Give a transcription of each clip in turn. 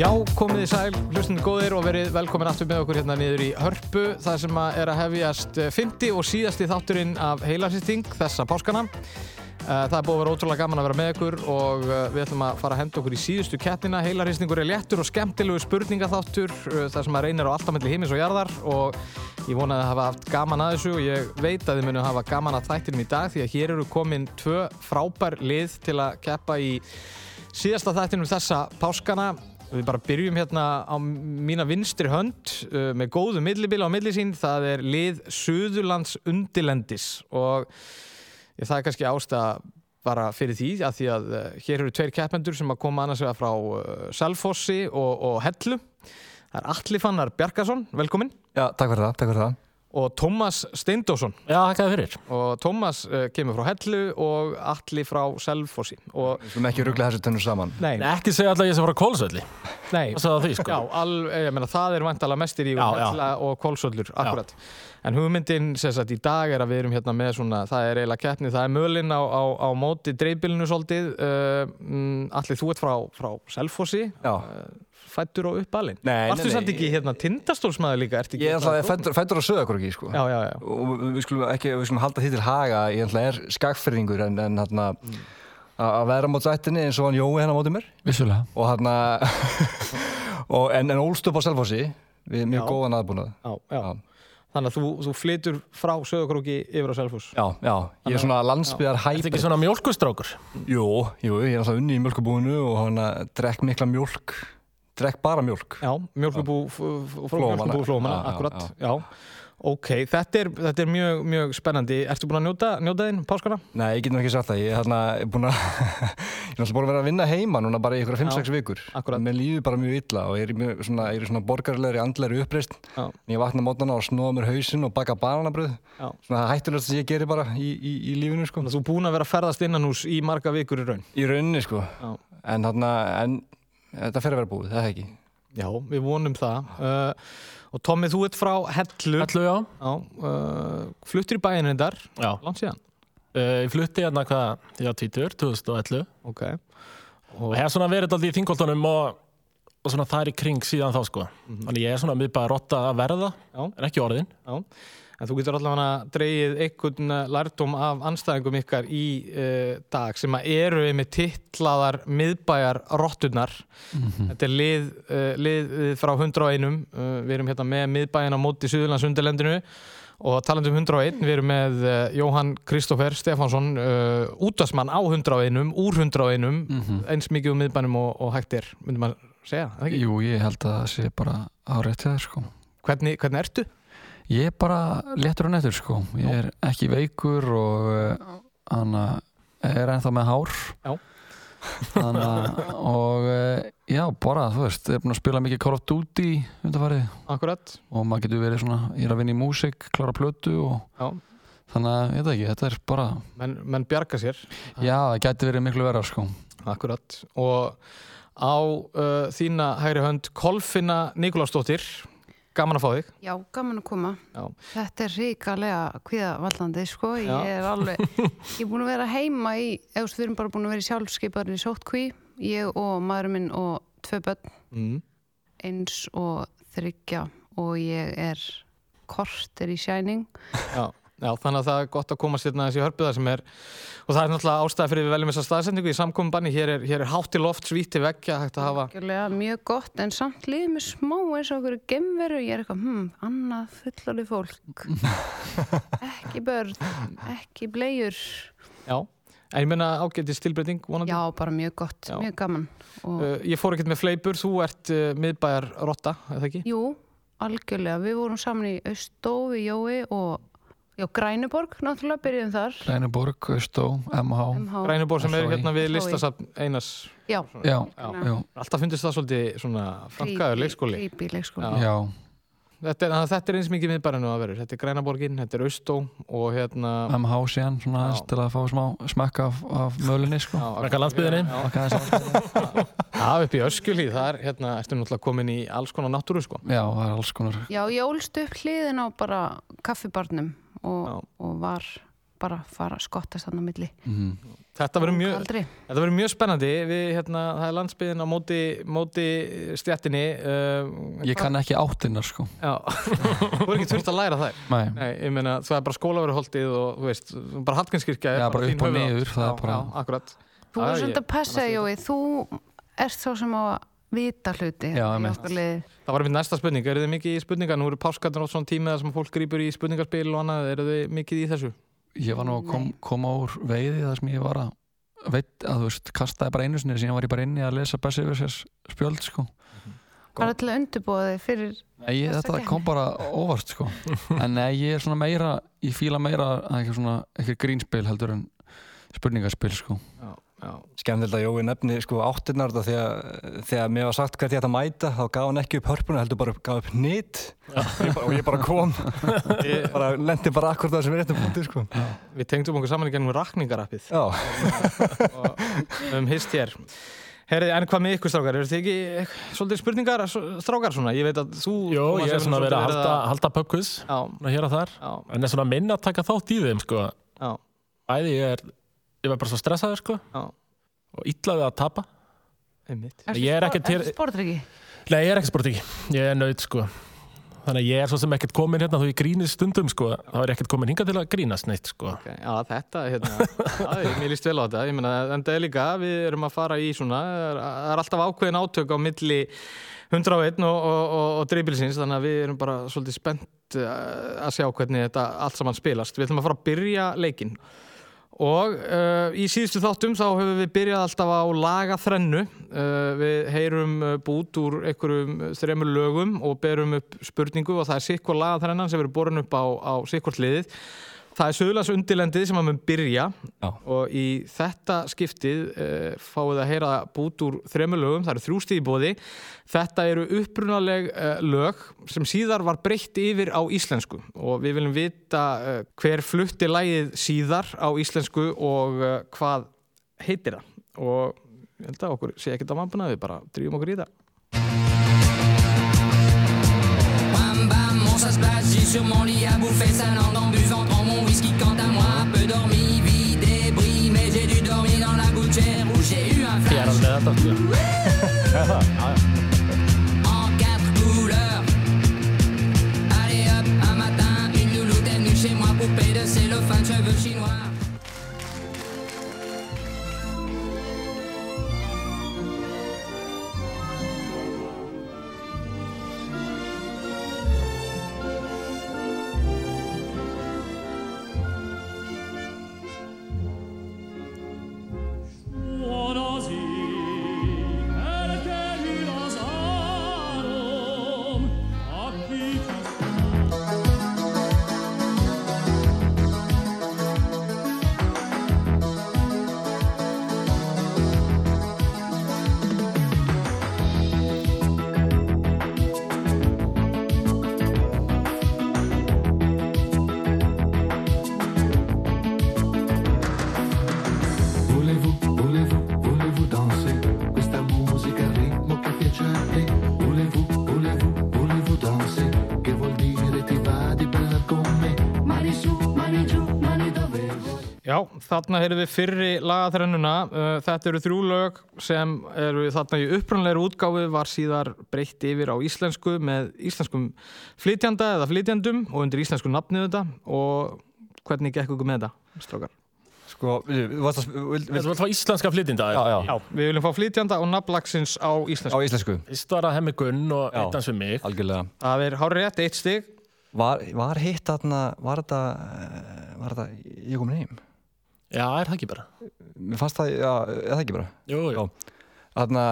Já, komið í sæl, hlustundu góðir og verið velkomin aftur með okkur hérna niður í Hörpu það sem að er að hefjast 50 og síðasti þátturinn af heilarsýsting þessa páskana. Eh, Það er búið að vera ótrúlega gaman að vera með ykkur og eh, við ætlum að fara að henda okkur í síðustu keppnina. Heilarhýstingur er léttur og skemmtilegu spurningaþáttur eh, þar sem að reynir á alltamelli heimis og jarðar og ég vona að hafa haft gaman að þessu og ég veit að þið munu hafa gaman að þættinum í dag því að hér eru komin tvö frábær lið til að keppa í síðasta þættinum þessa páskana. Við bara byrjum hérna á mína vinstri hönd uh, með góðu millibila á millisín. Það er lið Suðurlands undilendis og ég, það er kannski ástæða bara fyrir því að því að uh, hér eru tveir keppendur sem að koma annars vegar frá uh, Selfossi og, og Hellu. Það er Alli Fannar Bjarkason, velkomin, Já, takk fyrir það, takk fyrir það. Og Tómas Steindósson. Já, þakkaði fyrir. Og Tómas uh, kemur frá Hellu og Alli frá Selfossi. Og Við skulum ekki ruggla þessu tennur saman. nei, Nei, ekki segja alltaf ég sem frá Kólsvelli. nei, Það því, sko. Já, al, ég meina, það er vantala mestir í Já, já. Hella og Kólsvöllur, akkurat. En hugmyndin sem sagt í dag er að við erum hérna með svona, það er eiginlega keppni, það er mölin á, á, á móti dreifbílinu svolítið. Uh, mm, Allir þú ert frá, frá Selfossi, Já. Fættur og uppalinn. Nei, samt ekki hérna tindastólsmaður líka? Ertu ekki Ég alltaf fættur, fættur á söðakorki, sko. Já, já, já. Og við skulum ekki, við skulum halda því til haga, ég ætla er skagfyrringur en, en hérna, að vera á mót sættinni eins og hann Jói hennar mótið mér. Vissulega. Og hérna, og, en, en ólst upp á Selfossi, við mjög Já. góðan aðbúnað. Já, já. Já. Þannig að þú, þú flytur frá Söðakróki yfir á Selfoss. Já, já, ég er svona landsbyðar Þetta er hæpið. ekki svona mjölkustrákur. Jú, jú, ég er alltaf unni í mjölkubúinu og hann drekk mikla mjölk, drekk bara mjölk. Já, mjölkubú, mjölkubú flómanna, akkurat, já. Ok, þetta er, þetta er mjög, mjög spennandi. Ertu búin að njóta, njóta þinn, páskana? Nei, ég get nú ekki sagt það. Ég er hérna búin að, ég er búin að vera að vinna heima núna bara í ykkur 5-6 vikur. akkurat. Mér líður bara mjög illa og ég er svona, ég er í svona borgarlegri, andlegri uppreist. Ég vakna mótana og snóða mér hausinn og baka bananabröð. Já. Svona það hættulegast sem ég gerir bara í, í, í lífinu, sko. Þú er búin að vera að ferðast innan hús í marga vikur í raun. Í rauninni, sko. En þarna, en þetta fer að vera búið, það er ekki. Já, við vonum það. Uh, og Tommi, þú ert frá Hellu. Ætlu, já. Já, uh, fluttir í bæinn þar, Já. langt síðan. Uh, ég flutti hérna hvað, já, títur, 2011. Ok. Og hef svona verið alltaf í þingoltunum og, og svona þar í kring síðan þá, sko. Þannig ég er svona miðbæð að rotta að verða, Já. en ekki orðin. Já, en þú getur allavega dreigið einhvern eh, lærdóm af anstæðingum ykkar í uh, dag sem að eru með tittlaðar miðbæjar rotturnar. Þetta er lið, uh, lið frá 101, uh, við erum hérna með miðbæjan á móti Suðurlands undirlendinu og talandi um 101, við erum með Jóhann Kristoffer Stefánsson, uh, útasmann á 101, úr 101, eins mikið um miðbænum og, og hægt er, myndi maður segja, eða ekki? Jú, ég held að það sé bara hjá þér sko. Hvernig, hvernig ertu? Ég er bara léttur og nettur sko. Ég er ekki veikur og uh, hann er ennþá með hár. Já. Þannig að, og uh, já, bara, þú veist, ég er búin að spila mikið Call of Duty Akkurat, og maður getur verið svona, ég er að vinna í músík, klára plötu og já. þannig að, ég veit ekki, þetta er bara, menn, menn bjarga sér já, það gæti verið miklu verra sko. akkurat og á uh, þína hægri hönd Kolfinna Nikolásdóttir gaman að fá þig Já, gaman að koma. Já. Þetta er ríkalega kvíðavallandi, sko. Ég Já. er alveg, ég er búin að vera heima í, eða við erum bara búin að vera í sjálfskeiparinn í sótkví, ég og maðurinn minn og tvö börn, mm. eins og þryggja og ég er korter í Shining. Já, þannig að það er gott að koma sérna þessi hörpuða sem er og það er náttúrulega ástæða fyrir við veljum þessa staðsendingu í samkomin banni, hér er, hér er hátt í loft svíti veggja hægt að hafa Gjörlega mjög gott, en samt líður mér smá eins og okkur gemveru, ég er eitthvað, hm, annað fullorði fólk. ekki börn, ekki bleiur. já, en ég meina ágætist tilbreyting vonandi Já, bara mjög gott, Já. mjög gaman. Og, uh, ég fór ekkert með fleipur, þú ert uh, miðbæjar rotta, eða ekki? Jú, algjörlega. Við vorum saman í Austó við Jói og já, Grænuborg, náttúrulega, byrjuðum þar. Læniborg, Austó, MH. MH. Grænubor sem er hérna við listasafn Einars Já, Já, Já. já, alltaf fundist það svolítið svona frankaður leikskóli Creepy leikskóli. Já. já, Þetta er, þetta er eins mikið miðbærinu að vera. Þetta er Grænaborgin, þetta er Austó og hérna... MH síðan, svona aðeins til að fá smá smekka af, af mölinni sko. Smakka aðeins af- Já, upp í Öskjulíð, það er, hérna, ertu náttúrulega komin í alls konar náttúru, sko. Já, það er alls konar Já, ég ólst upp hliðin á bara kaffibarnum og, og var bara fara að skottast þarna á milli. Mhm. Þetta verður mjög, mjög spennandi. Við, hérna, það er landsbyðin á móti, móti stjættinni uh, Ég kann ekki áttinnar sko. Já, þú er ekki þurft að læra þær. Nei, Nei, ég meina, það er bara skólaveruholtið og þú veist, bara Hallgrímskirkja er Já, bara upp og niður, það er Þú er svolítið að passa, Jói. Þú ert þá sem á að vita hluti Já. Það var einmitt næsta spurning, eru þið mikið í spurningar? Nú eru páskatarn átt svona tími þar sem fólk grýpur í spurningarspil og annað, eru þið mikið í þessu? ég var nú að kom, koma úr veiði þar sem ég var að veit að þú veist, kastaði bara einu sinni síðan var ég bara inni að lesa Bessi sér spjöld sko bara til að undirbúa þig fyrir Nei, ég, þetta keppni. kom bara óvart sko en nei, ég er svona meira ég fíla meira að ekki svona ekki grínspil heldur en spurningaspil sko Já, já. Skemmtilegt að Jói nefni sko áttirnar þetta því að þegar mér var sagt hvert ég ætti að mæta þá gaf hann ekki upp hörpuna, heldur bara gaf upp nýtt og ég bara kom Ég, bara lendi bara akkur það sem er réttum punkti sko. við tengdum okkur saman í gennum rakningarappið Já, og um hist hér. Herði, en hvað með ykkur strákar? Eru þið ekki eh, svolítið spurningar strákar svona? Ég veit að þú... Jó, ég er svona verið að halda, halda Já, svona hér og þar já, en er svona minna að taka þátt í þeim sko. já, Æði ég er ég var bara svo stressaður sko. já, og illaði að tapa einmitt. Ég er ekkert til- Sportryggi Nei, ég er ekki sportiki, ég er nöyt sko. Þannig að ég er svo sem ekkert komin hérna þó ég grínist stundum sko. þá er ég ekkert komin hingað til að grínast neitt sko. Okay, já, þetta, hérna, já, ég- mér líst vel á þetta, ég meina, en það er líka, við erum að fara í svona, það er, er alltaf ákveðin átök á milli 101 og, og, og, og dreibilsins, þannig að við erum bara svolítið spennt eh, að sjá hvernig þetta allt saman spilast. Við ætlum að fara að byrja leikinn og uh, í síðustu þáttum þá höfum við byrjað alltaf á lagaþrennu. Uh, við heyrum uh, bút úr einhverjum þremur lögum og berum upp spurningu og það er sikkvar lagaþrennan sem verður borin upp á, á sikkvart liðið. Það er Suðlands undilendið sem að mun byrja Já. og í þetta skiptið uh, fáið að heyra bút úr þremur lögum, það eru þrjú stíð í bóði. Þetta eru upprunaleg uh, lög sem síðar var breytt yfir á íslensku og við viljum vita uh, hver flutti lægið síðar á íslensku og uh, hvað heitir það. Og ég held að okkur sé ekkert á mannbuna, við bara drýjum okkur í það. Bam bam, mon passe, j'ai sur mon lit à bouffer sa langue en buvant whisky quant à moi, peu dormi, vie débris, mais j'ai dû dormir dans la gouttière où j'ai eu un flash en quatre couleurs. Allez hop, un matin, une louloute est venue chez moi, poupée de cellophane, cheveux chinois. Þarna heyrðum við fyrri lagaþrennuna. Uh, Þetta eru þrjú lög sem eru þarna í upprannleiri útgáfu var síðar breytt yfir á íslensku með íslenskum flytjanda eða flytjandum og undir íslensku nafnið þetta og hvernig gekk ykkur með þetta, strákar? sko, við varst að vil, vil, Þetta var alltaf íslenska flytinda Já, já, Já, við viljum fá flytjanda og nafnlagsins á á íslensku. íslensku, Fyrst var það hemmi Gunn og Já. eitt hans við mig algjörlega Það er hár rétt, eitt stig. Var, var hitt þarna, var þetta eh, var þetta, ég komin heim Já, er það ekki bara Mér fannst það, já, er það ekki bara Jú, jú, Já. Þarna,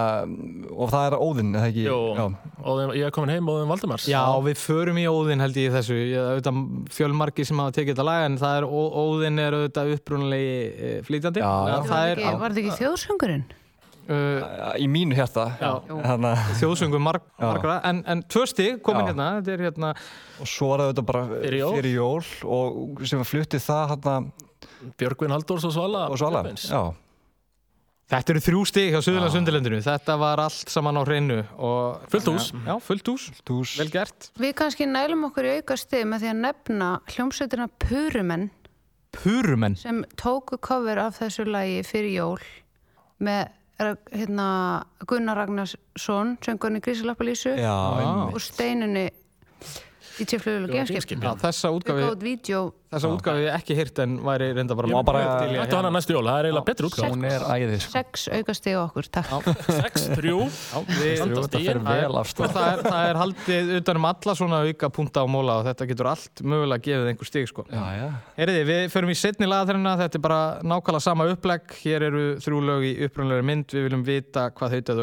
og það er Óðinn, er það ekki jú. Já, Og ég er komin heim og Valdimars Já, við förum í Óðinn held ég í þessu. Ég, auðvitað, fjölmarki sem hafa tekið þetta lag en það er, Ó- Óðinn er auðvitað upprannlegi eh, flytjandi. Já, já. Það Var er ekki, var þetta ekki þjóðsöngurinn? uh, í mínu hérta þjóðsöngum marg, margra en, en tvö stig komin hérna, þetta er hérna og svo var það auðvitað bara Fyrir jól. fyrir jól og sem flutti það hérna Björgvin Halldórs og Svala og. Já, Þetta eru þrjú stig hjá Suðurlands undirlendinu Þetta var allt saman á hreinu og, Fullt hús. Já, fullt hús, vel gert. Við kannski nælum okkur í auka stið með því að nefna hljómsveitina Purumenn. Purumenn? Sem tóku cover af þessu lagi fyrir jól með hérna, Gunnar Ragnarsson söngurinn Grísalappalísu Já, og Steinunni í tjöflögulega Gameskip, gamskip Já, þessa útgafi, þessa útgafi ég ekki hýrt en væri reynda bara bara- til í að Þetta var hana næstu jól, það er eiginlega betur útgáð Hún er æðið sko. sex aukasti á okkur, takk. 6-3 Já, við- Jú, Þetta fer vel af Og stað. Það er, það er haldið utanum alla svona auka punta á móla og þetta getur allt mögulega gefið einhver stig sko. Já, já. Heyriði, við förum í setni lagaþrina, þetta er bara nákvæmlega sama upplegg, hér eru þrjú lög í upprunnulegri mynd, við viljum vita hvað heitað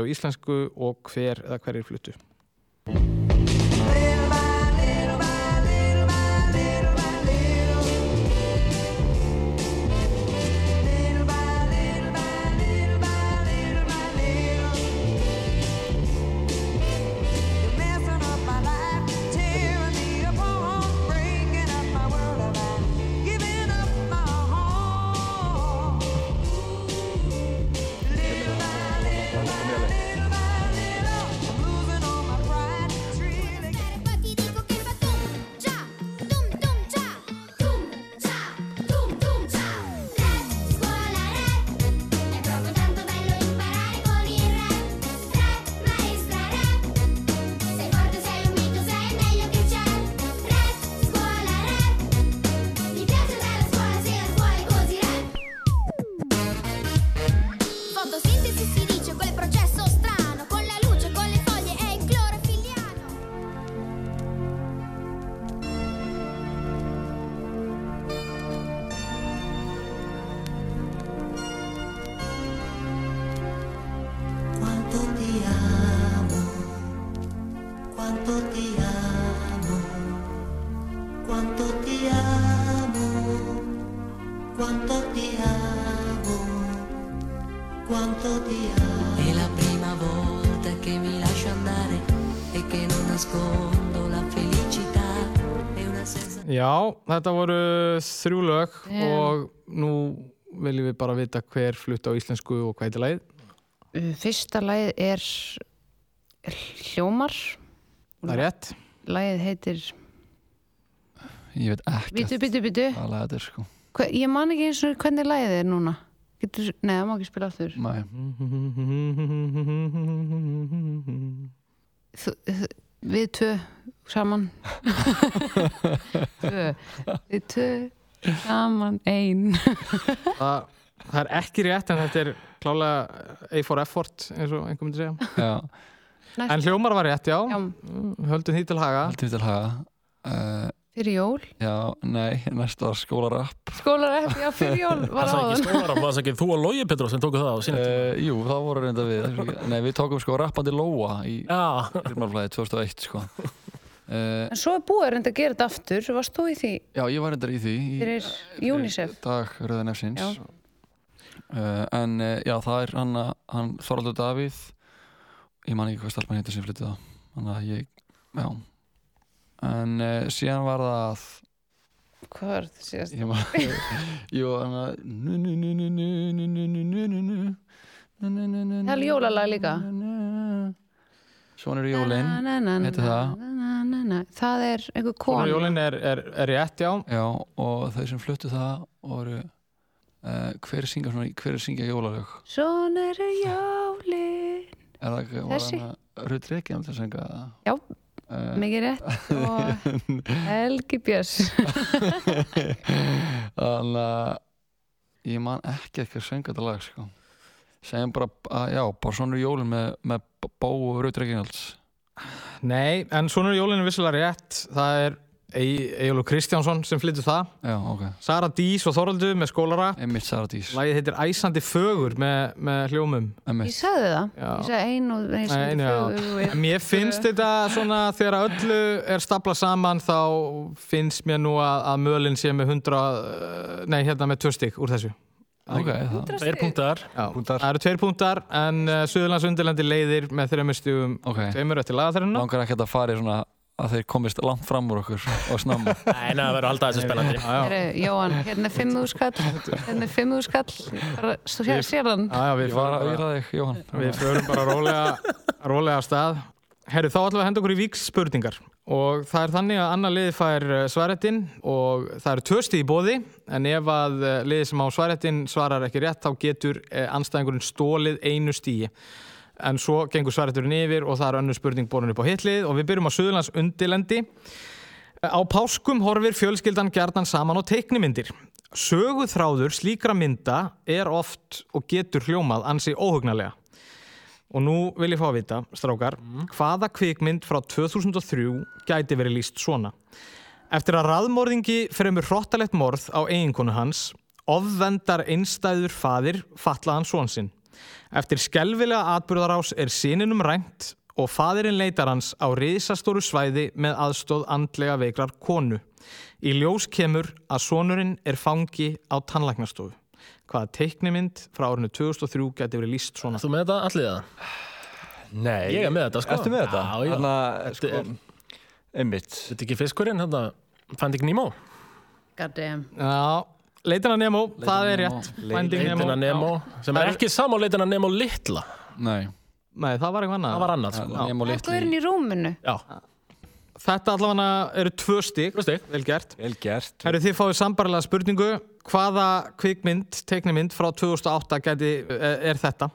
þetta voru þrjú lög Já. og nú viljum við bara vita hver flutt á íslensku og hvað heitir lagið. Uh, fyrsta lagið er Hljómar. Það er rétt. lagið heitir Ég veit ekki Bitu, bitu, bitu Hvað lag þetta er sko. Hva, ég man ekki eins og hvernig lagið er núna. Getur, nei, það má ekki spila aftur. Nei Þú, þú, við tvö saman. Tvö. Við tvö saman ein. Það, það er ekki rétt en þetta er klálega A for effort eins og einhver myndi segja. Já. En hljómar var rétt, já. Já. Höldum því til haga. Haldið til haga. Uh, fyrir jól? Já, nei, næsta var skólarapp skólar ekki, já fyrir jól var Það er ekki áðan. skólar var það ekki þú og Lógi Petró sem tóku það á sinni uh, Jú, það voru reynda við. Nei, við tókum sko rappandi Lóa í Já, Hrjálmarflæði 2001 sko Uh, en svo er búið reynd að gera þetta aftur, svo varst þú í því? Já, ég var reyndar í því. Þér er UNICEF? Dag Röðan Efsins. Uh, en uh, já, það er hann, hann Þoraldur Davíð, ég man ekki hvað stelpann heitir sem flyttið á, hann að ég, já. En síðan var það að... Hvað var þetta síðast? Ég var, jú, hann að... Það er jólalag líka. Það er jólalag líka. Svona eru jólin Na, na, na, heitir það. na, na, na, na. það er einhver Svona kona jólinn er, er, er rétt, já. Já, og þau sem fluttu það voru uh, hver syngja svona, hver syngja jólalög svona eru jólin Er það ekki, var Þessi? hann Rut Reykján til að syngja það? Já. uh, mikið rétt og Helgi Björns Þannig að ég man ekki ekki að syngja þetta lag sko. Segjum bara, að, já, bara svona eru jólin með, með Bó og Rut Reykjáns Nei, en svona er jólinn vissilega rétt. Það er Egilur Kristjánsson sem flyttur það. Já, ok, Sara Dís og Þoraldur með skólara. einmitt Saradís Lagið heitir Æsandi fögur með, með hljómum. ég Einmitt, sagði það, Já. ég sagði ein og ein Nei, sem já. fjögur En Mér finnst þetta svona þegar öllu er staplað saman þá finnst mér nú að, að mölinn sé með 100, uh, nei hérna með 2 stygg úr þessu. Okay, það. Er punktar. punktar. Það eru tveir punktar en eh, uh, Suðurlandsundirlandi leiðir með þreymustjúum okay. tveimur eftir lagaþærinu Langar ekki að þetta fari svona að þeir komist langt fram úr okkur og snamma Nei, það verður alltaf þessu spennandi. Heru, Jóhann, hérna er fimmuðskall hérna er fimmuðskall Sér hann? Við förum bara rólega rólega stað. Herru, þá ætlum við að henda okkur í vikspurningar og það er þannig að annar liði fær eh, svarréttin og það eru stíð í bóði en ef að eh, liðið sem á svarréttin svarar ekki rétt þá getur eh, anstæðingurinn stólið einu stíði en svo gengur svarrétturinn yfir og það er önnur spurning borun upp á hitlið og við byrjum á Suðurlands undilendi Á páskum horfir fjölskyldan gjarnan saman á teiknimyndir. Söguþráður slíkra mynda er oft og getur hljómað ansi óhugnalega. Og nú vil ég fá að vita, strákar, hvaða kvikmynd frá 2003 gæti verið líst svona? Eftir að raðmorðingi fremur hróttalegt morð á eiginkonu hans, ofvendar einstæður faðir fatlaðan són sinn. Eftir skelvilega atburðarás er síninum rænt og faðirinn leitar hans á risastóru svæði með aðstóð andlega veikrar konu. Í ljós kemur að sonurinn er fangi á tannlæknastofu. Hvaða teiknimynd frá árinu 2003 geti verið líst svona? Þú með þetta allir það? Nei. Ég er með þetta, sko. Ertu með þetta? Já, já. Þannig að, Þetta sko, er- einmitt. Þetta er ekki fiskurinn, þetta Finding Nemo God damn. Já, Leitina Nemo, það er rétt. Finding Nemo. Leitina Nemo Sem er ekki samá Leitina Nemo litla Nei, Nei, það var eitthvað annað. Það var annað, sko Nemo Það er litli guðurinn í rúminu. Já, Þetta allavega eru tvö stík. Tvö stig. Vel gert. Vel gert. Herru, þið fáið sambarlega spurningu. Hvaða kvikmynd, teiknimynd frá 2008 geti, er þetta?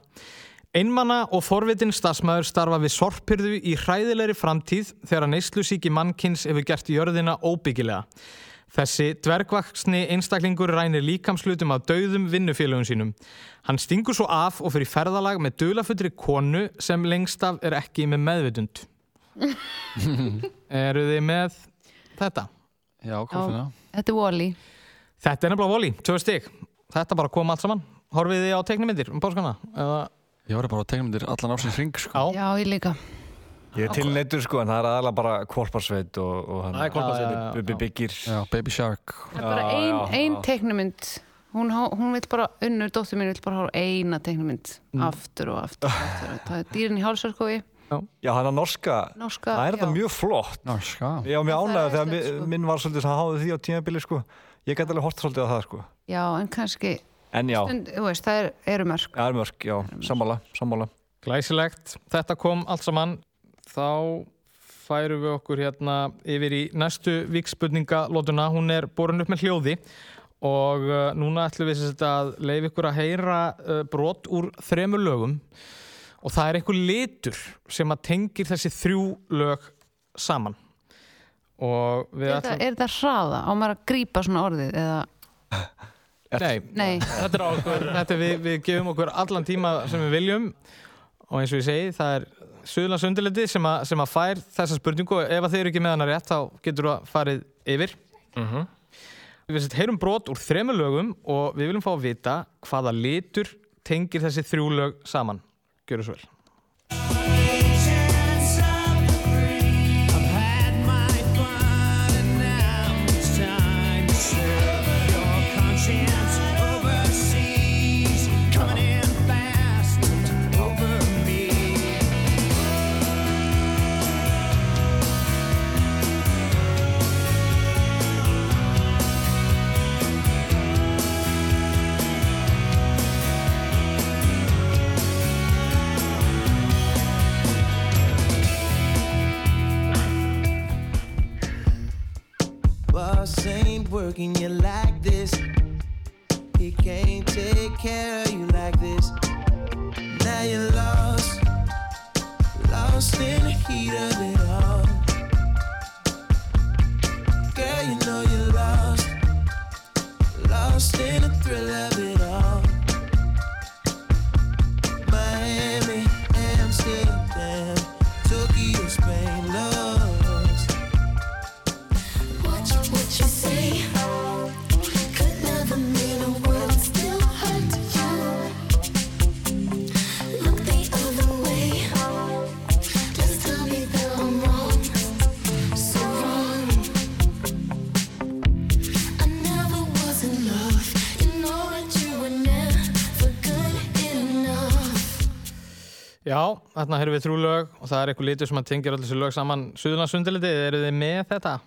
Einmanna og forvitin starfsmæður starfa við sorpyrðu í hræðilegri framtíð þegar neyslusíki mannkins hefur gert jörðina óbyggilega. Þessi dvergvaksni einstaklingur rænir líkamslutum af dauðum vinnufélögum sínum. Hann stingur svo af og fyrir ferðalag með dulafullri konu sem lengst af er ekki með meðvitund. Eru þið með þetta? Já, hvað finna? Þetta er Wall-E. Þetta er nefnilega voli, tvö stig. Þetta bara kom allt saman. Horfið þið á teiknimyndir um páskana? Eða, Ég var bara á tegnmyndir allan ársins ring sko. já, Já, ég líka. Ég er tilneittur, sko, en það er aðalega bara kvolparsveit og, og hann. það er korparsveitin Já, já, Bubbi byggir. Já, Baby Shark Það er bara Já, ein, já, ein já. teiknumynd. Hún, hún vil bara, unnur dóttir mín vil bara hafa eina teiknumynd. Aftur og aftur. og aftur. Það er dýrin í hálsarkofi. Já, hann er norska. Norska, Það er já. mjög flott. Norska Það er ánægður þegar sko. minn var svolítið sem háði því á tímabili, sko. Ég gæti alveg hort svolítið á það, sko. Já, en kannski, En já, stund, þú veist, það er, eru mörg. það er mörg, já, sammála, sammála. glæsilegt. Þetta kom allt saman. Þá færum við okkur hérna yfir í næstu vikspurningalótuna. Hún er borin upp með hljóði og uh, núna ætlum við að leif ykkur að heyra uh, brot úr þremur lögum og það er einhver litur sem að tengir þessi þrjú lög saman. Og við Er, það, er það hraða? Á maður að grípa svona orðið? Eða, Nei, nei, þetta er okkur þetta er við, við gefum okkur allan tíma sem við viljum. Og eins og ég segi það er Suðlands undirliti sem, að- sem að fær þessa spurningu. Og ef að þeir eru ekki með hana rétt þá getur þú að farið yfir. Mhm. Við sett heyrum brot úr þremur lögum og við viljum fá að vita hvaða litur tengir þessi þrjú lög saman. Gjöru svo vel working you þarna heyrum við þrjú lög og það er eitthvað litur sem að tengir allir þessu lög saman. Suðlands undirliti, eru þið með þetta?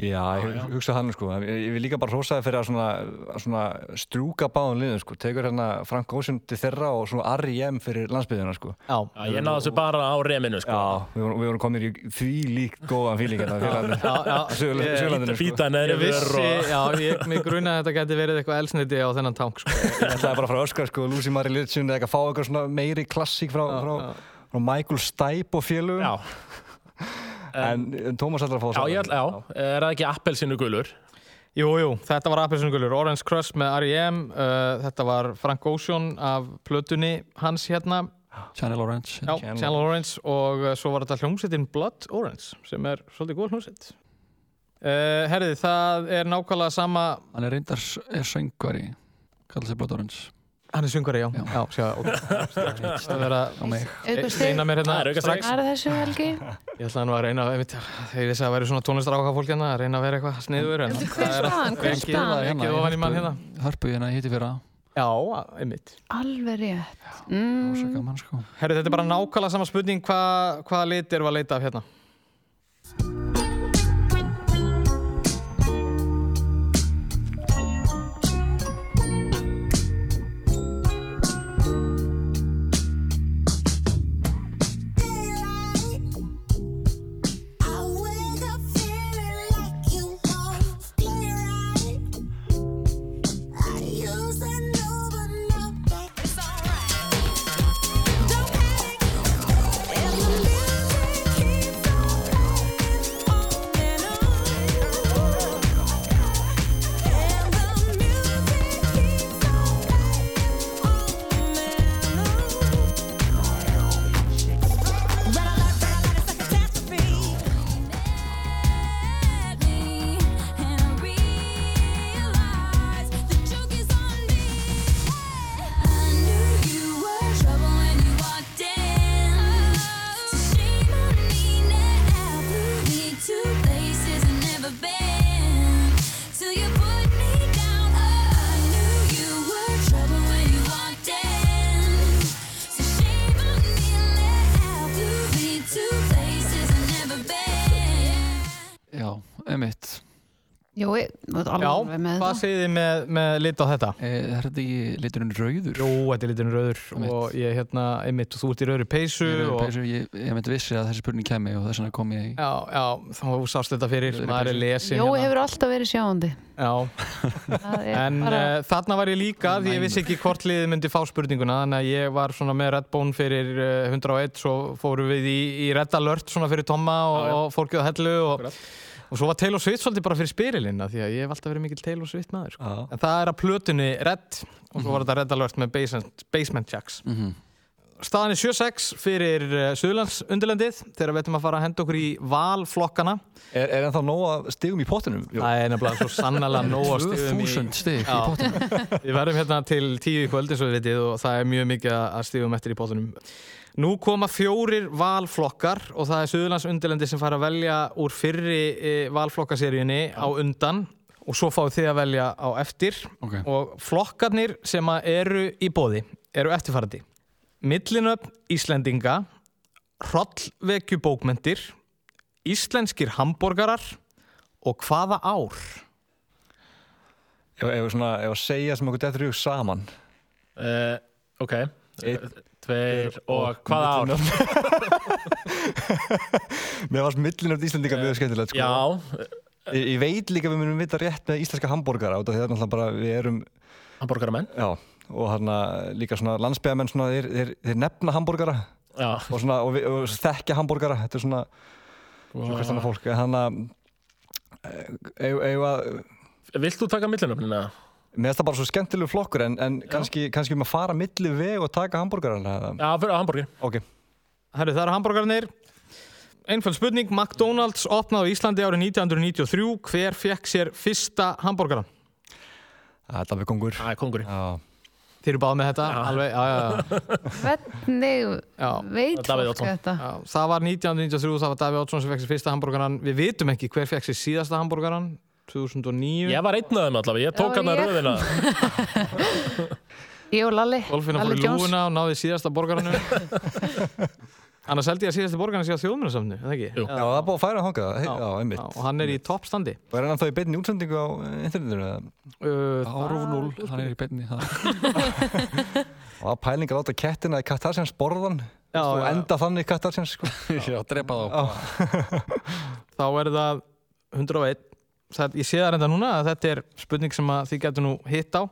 Já, ég hugsa þannig sko. Ég, ég vil líka bara hrósaði fyrir að svona, að svona strúka báðum liðum sko. Tekur hérna Frank Ocean til þeirra og svona R.I.M. fyrir landsbyðina sko. Já, Já, ég náði þessu bara á reminu sko. Já, við vorum, við vorum komin í því líkt góðan fíling hérna Suðurlandinu sko. Býta neðri Ég vissi, og... já, ég, mig gruna að þetta geti verið eitthvað elsniti á þennan tank sko. Ég ætlaði bara frá Öskar sko, Lucy Marie Litchun eða eitthvað fá eitthvað svona meiri klassík frá, frá, frá Michael Stipe og félugum Já, en, en Tómas ætlar að fá já, ég ætla, já, er það ekki appelsinu gulur? Jú, jú, þetta var Appelsingulur, Orange Crush með R.E.M. Uh, þetta var Frank Ocean af plötunni hans hérna. Channel Orange. Já, Channel Orange. Og uh, svo var þetta hljómsveitin Blood Orange sem er svolítið góð hljómsveit. Uh, Herðið, það er nákvæmlega sama Hann er reyndar er söngvari kallar sig Blood Orange Hann er syngari, já, já, Já. sjá, ok Strax að vera á mig reyna mér hérna Það er aukastig. strax Hvað er þessu helgi? Ég ætlaði nú að reyna, einmitt, þegar ég vissi að það væri svona tónlistaráka fólk hérna, að reyna að vera eitthvað sniður en Hver það er staðan? Ekki, staðan? ekki ofan í mann hérna Hörpu hérna hitti fyrra Já, einmitt Alveg rétt. Rosa Mm. gaman sko Herru, þetta er bara nákvæmlega sama spurning hvað hvaða lit við að leita af hérna hvað segið þið með, með lit á þetta? e, Er þetta ekki liturinn rauður? Jú, þetta er liturinn rauður Einmitt. og ég hérna, einmitt, þú ert í rauður peysu Ég, og... og... ég, ég myndi vissi að þessi spurning kemi og þess vegna kom ég í Já, já, þá sást þetta fyrir, Rauður maður er peysu. lesin Jó, hefur alltaf verið sjáandi. Já, Það er en bara, uh, þarna var ég líka því ég vissi ekki hvort liðið myndi fá spurninguna þannig að ég var svona með Redbone fyrir uh, 101 svo fórum við í, í Red Alert svona fyrir Tomma og, og fólkið á hellu og, Akkurat. Og svo var Taylor Swift svolítið bara fyrir spyrilina því að ég hef alltaf verið mikill Taylor Swift maður sko. Já. en það er að plötunni Red og svo var þetta Red Alert með Basement, basement Jacks mm Staðan er 7-6 fyrir uh, Suðlands undirlendið þegar við ætlum að fara að henda okkur í valflokkana Er, er ennþá nóg að stigum í pottinum? Jó. Það er nefnilega svo sannlega nóg að stigum í 2000 stig í pottunum Við verðum hérna til tíu í kvöld eins og við vitið og það er mjög mikið að stífum eftir í bóttunum. Nú koma fjórir valflokkar og það er Suðurlands undirlendi sem fara að velja úr fyrri e, valflokkaseríunni á undan og svo fáið þið að velja á eftir Ok. og flokkarnir sem að eru í bóði eru eftirfarandi. Millinöfn Íslendinga, hrollvekjubókmentir, íslenskir hambúrgarar og hvaða ár? Ef ef við svona, ef að segja sem okkur dettur í hug saman Uh, ok, Einn, tveir og hvaða ár? Mér varst millinöfn Íslendinga mjög skemmtilegt sko. Já, ég, ég veit líka að við munum vita rétt með íslenska hambúrgara út af því að náttúrulega bara við erum hambúrgaramenn? Já, og hérna líka svona landsbyggamenn svona, þeir, þeir, þeir nefna hambúrgara. Já, og, svona, og, við, og þekkja hambúrgara þetta er svona, svona hvert annað fólk. Þannig að eigum að Vilt þú taka millinöfnina? Mér finnst það bara svo skemmtilegu flokkur en, en kannski, kannski um að fara milli veg og taka hambúrgarana eða- Já, fyrir hambúrgir Ok, Herru, það eru hambúrgarnir. Einföld spurning, McDonalds opnaði á Íslandi árið 1993. Hver fekk sér fyrsta hambúrgaran? það er alveg kongur Það er kongurinn Já, Þeir eru báð með þetta? Já. Alveg, já, já, já. hvernig já. veit Davíð fólk þetta? já. Það var 1993, það var Davíð Oddsson sem fekk sér fyrsta hambúrgaran. Við vitum ekki hver fekk sér síðasta hambúrgaran, 2009. Ég var einn af þeim allavega, ég tók Já, hann að ég- röðina Ég og Lalli, Golfina fór Lalli í Jones. lúuna og náði síðasta borgaranu. Annars held ég að síðasti borgarna sé á þjóðmjörnsamnu, eða ekki? Jú. Já, það er búið að færa hangað, já, já, einmitt. Já, og hann er í toppstandi. Og er hann þá í beinni útsendingu á eh, internetinu eða? Uh, Áruf 0, hann er í beinni það. Og að pæling að láta kettina í Katarsjans borðan Já, og já. enda þannig Katarsjans, sko. Já, drepa þá. þá er það 101 það, ég sé það reynda núna að þetta er spurning sem að þið getur nú hitt á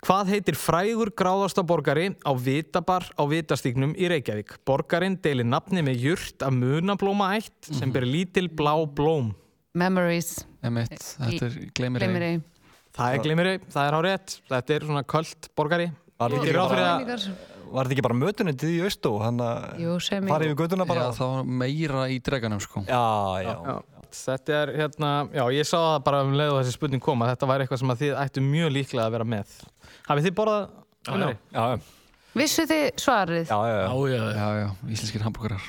Hvað heitir frægur gráðasta borgari á Vitabar á Vitastíknum í Reykjavík? Borgarinn deilir nafni með jurt af munablóma ætt sem ber lítil blá blóm. Memories Emitt, þetta er gleymir Gleymir ei Það er glimiri, það er á rétt. Þetta er svona köld borgari. Var þetta ekki bara, mötunendið í Austó, Jú, sem fara ég yfir göduna bara? Já, það var meira í dreganum sko. Já, já. Já, þetta er hérna, já ég sá það bara um leið og þessi spurning kom að þetta væri eitthvað sem að þið ættu mjög líklega að vera með. Hafið þið borðað Já, glimri? Já, já, Vissu þið svarið? já, já, Já, já. já, Já, já, íslenskir hambúrgarar.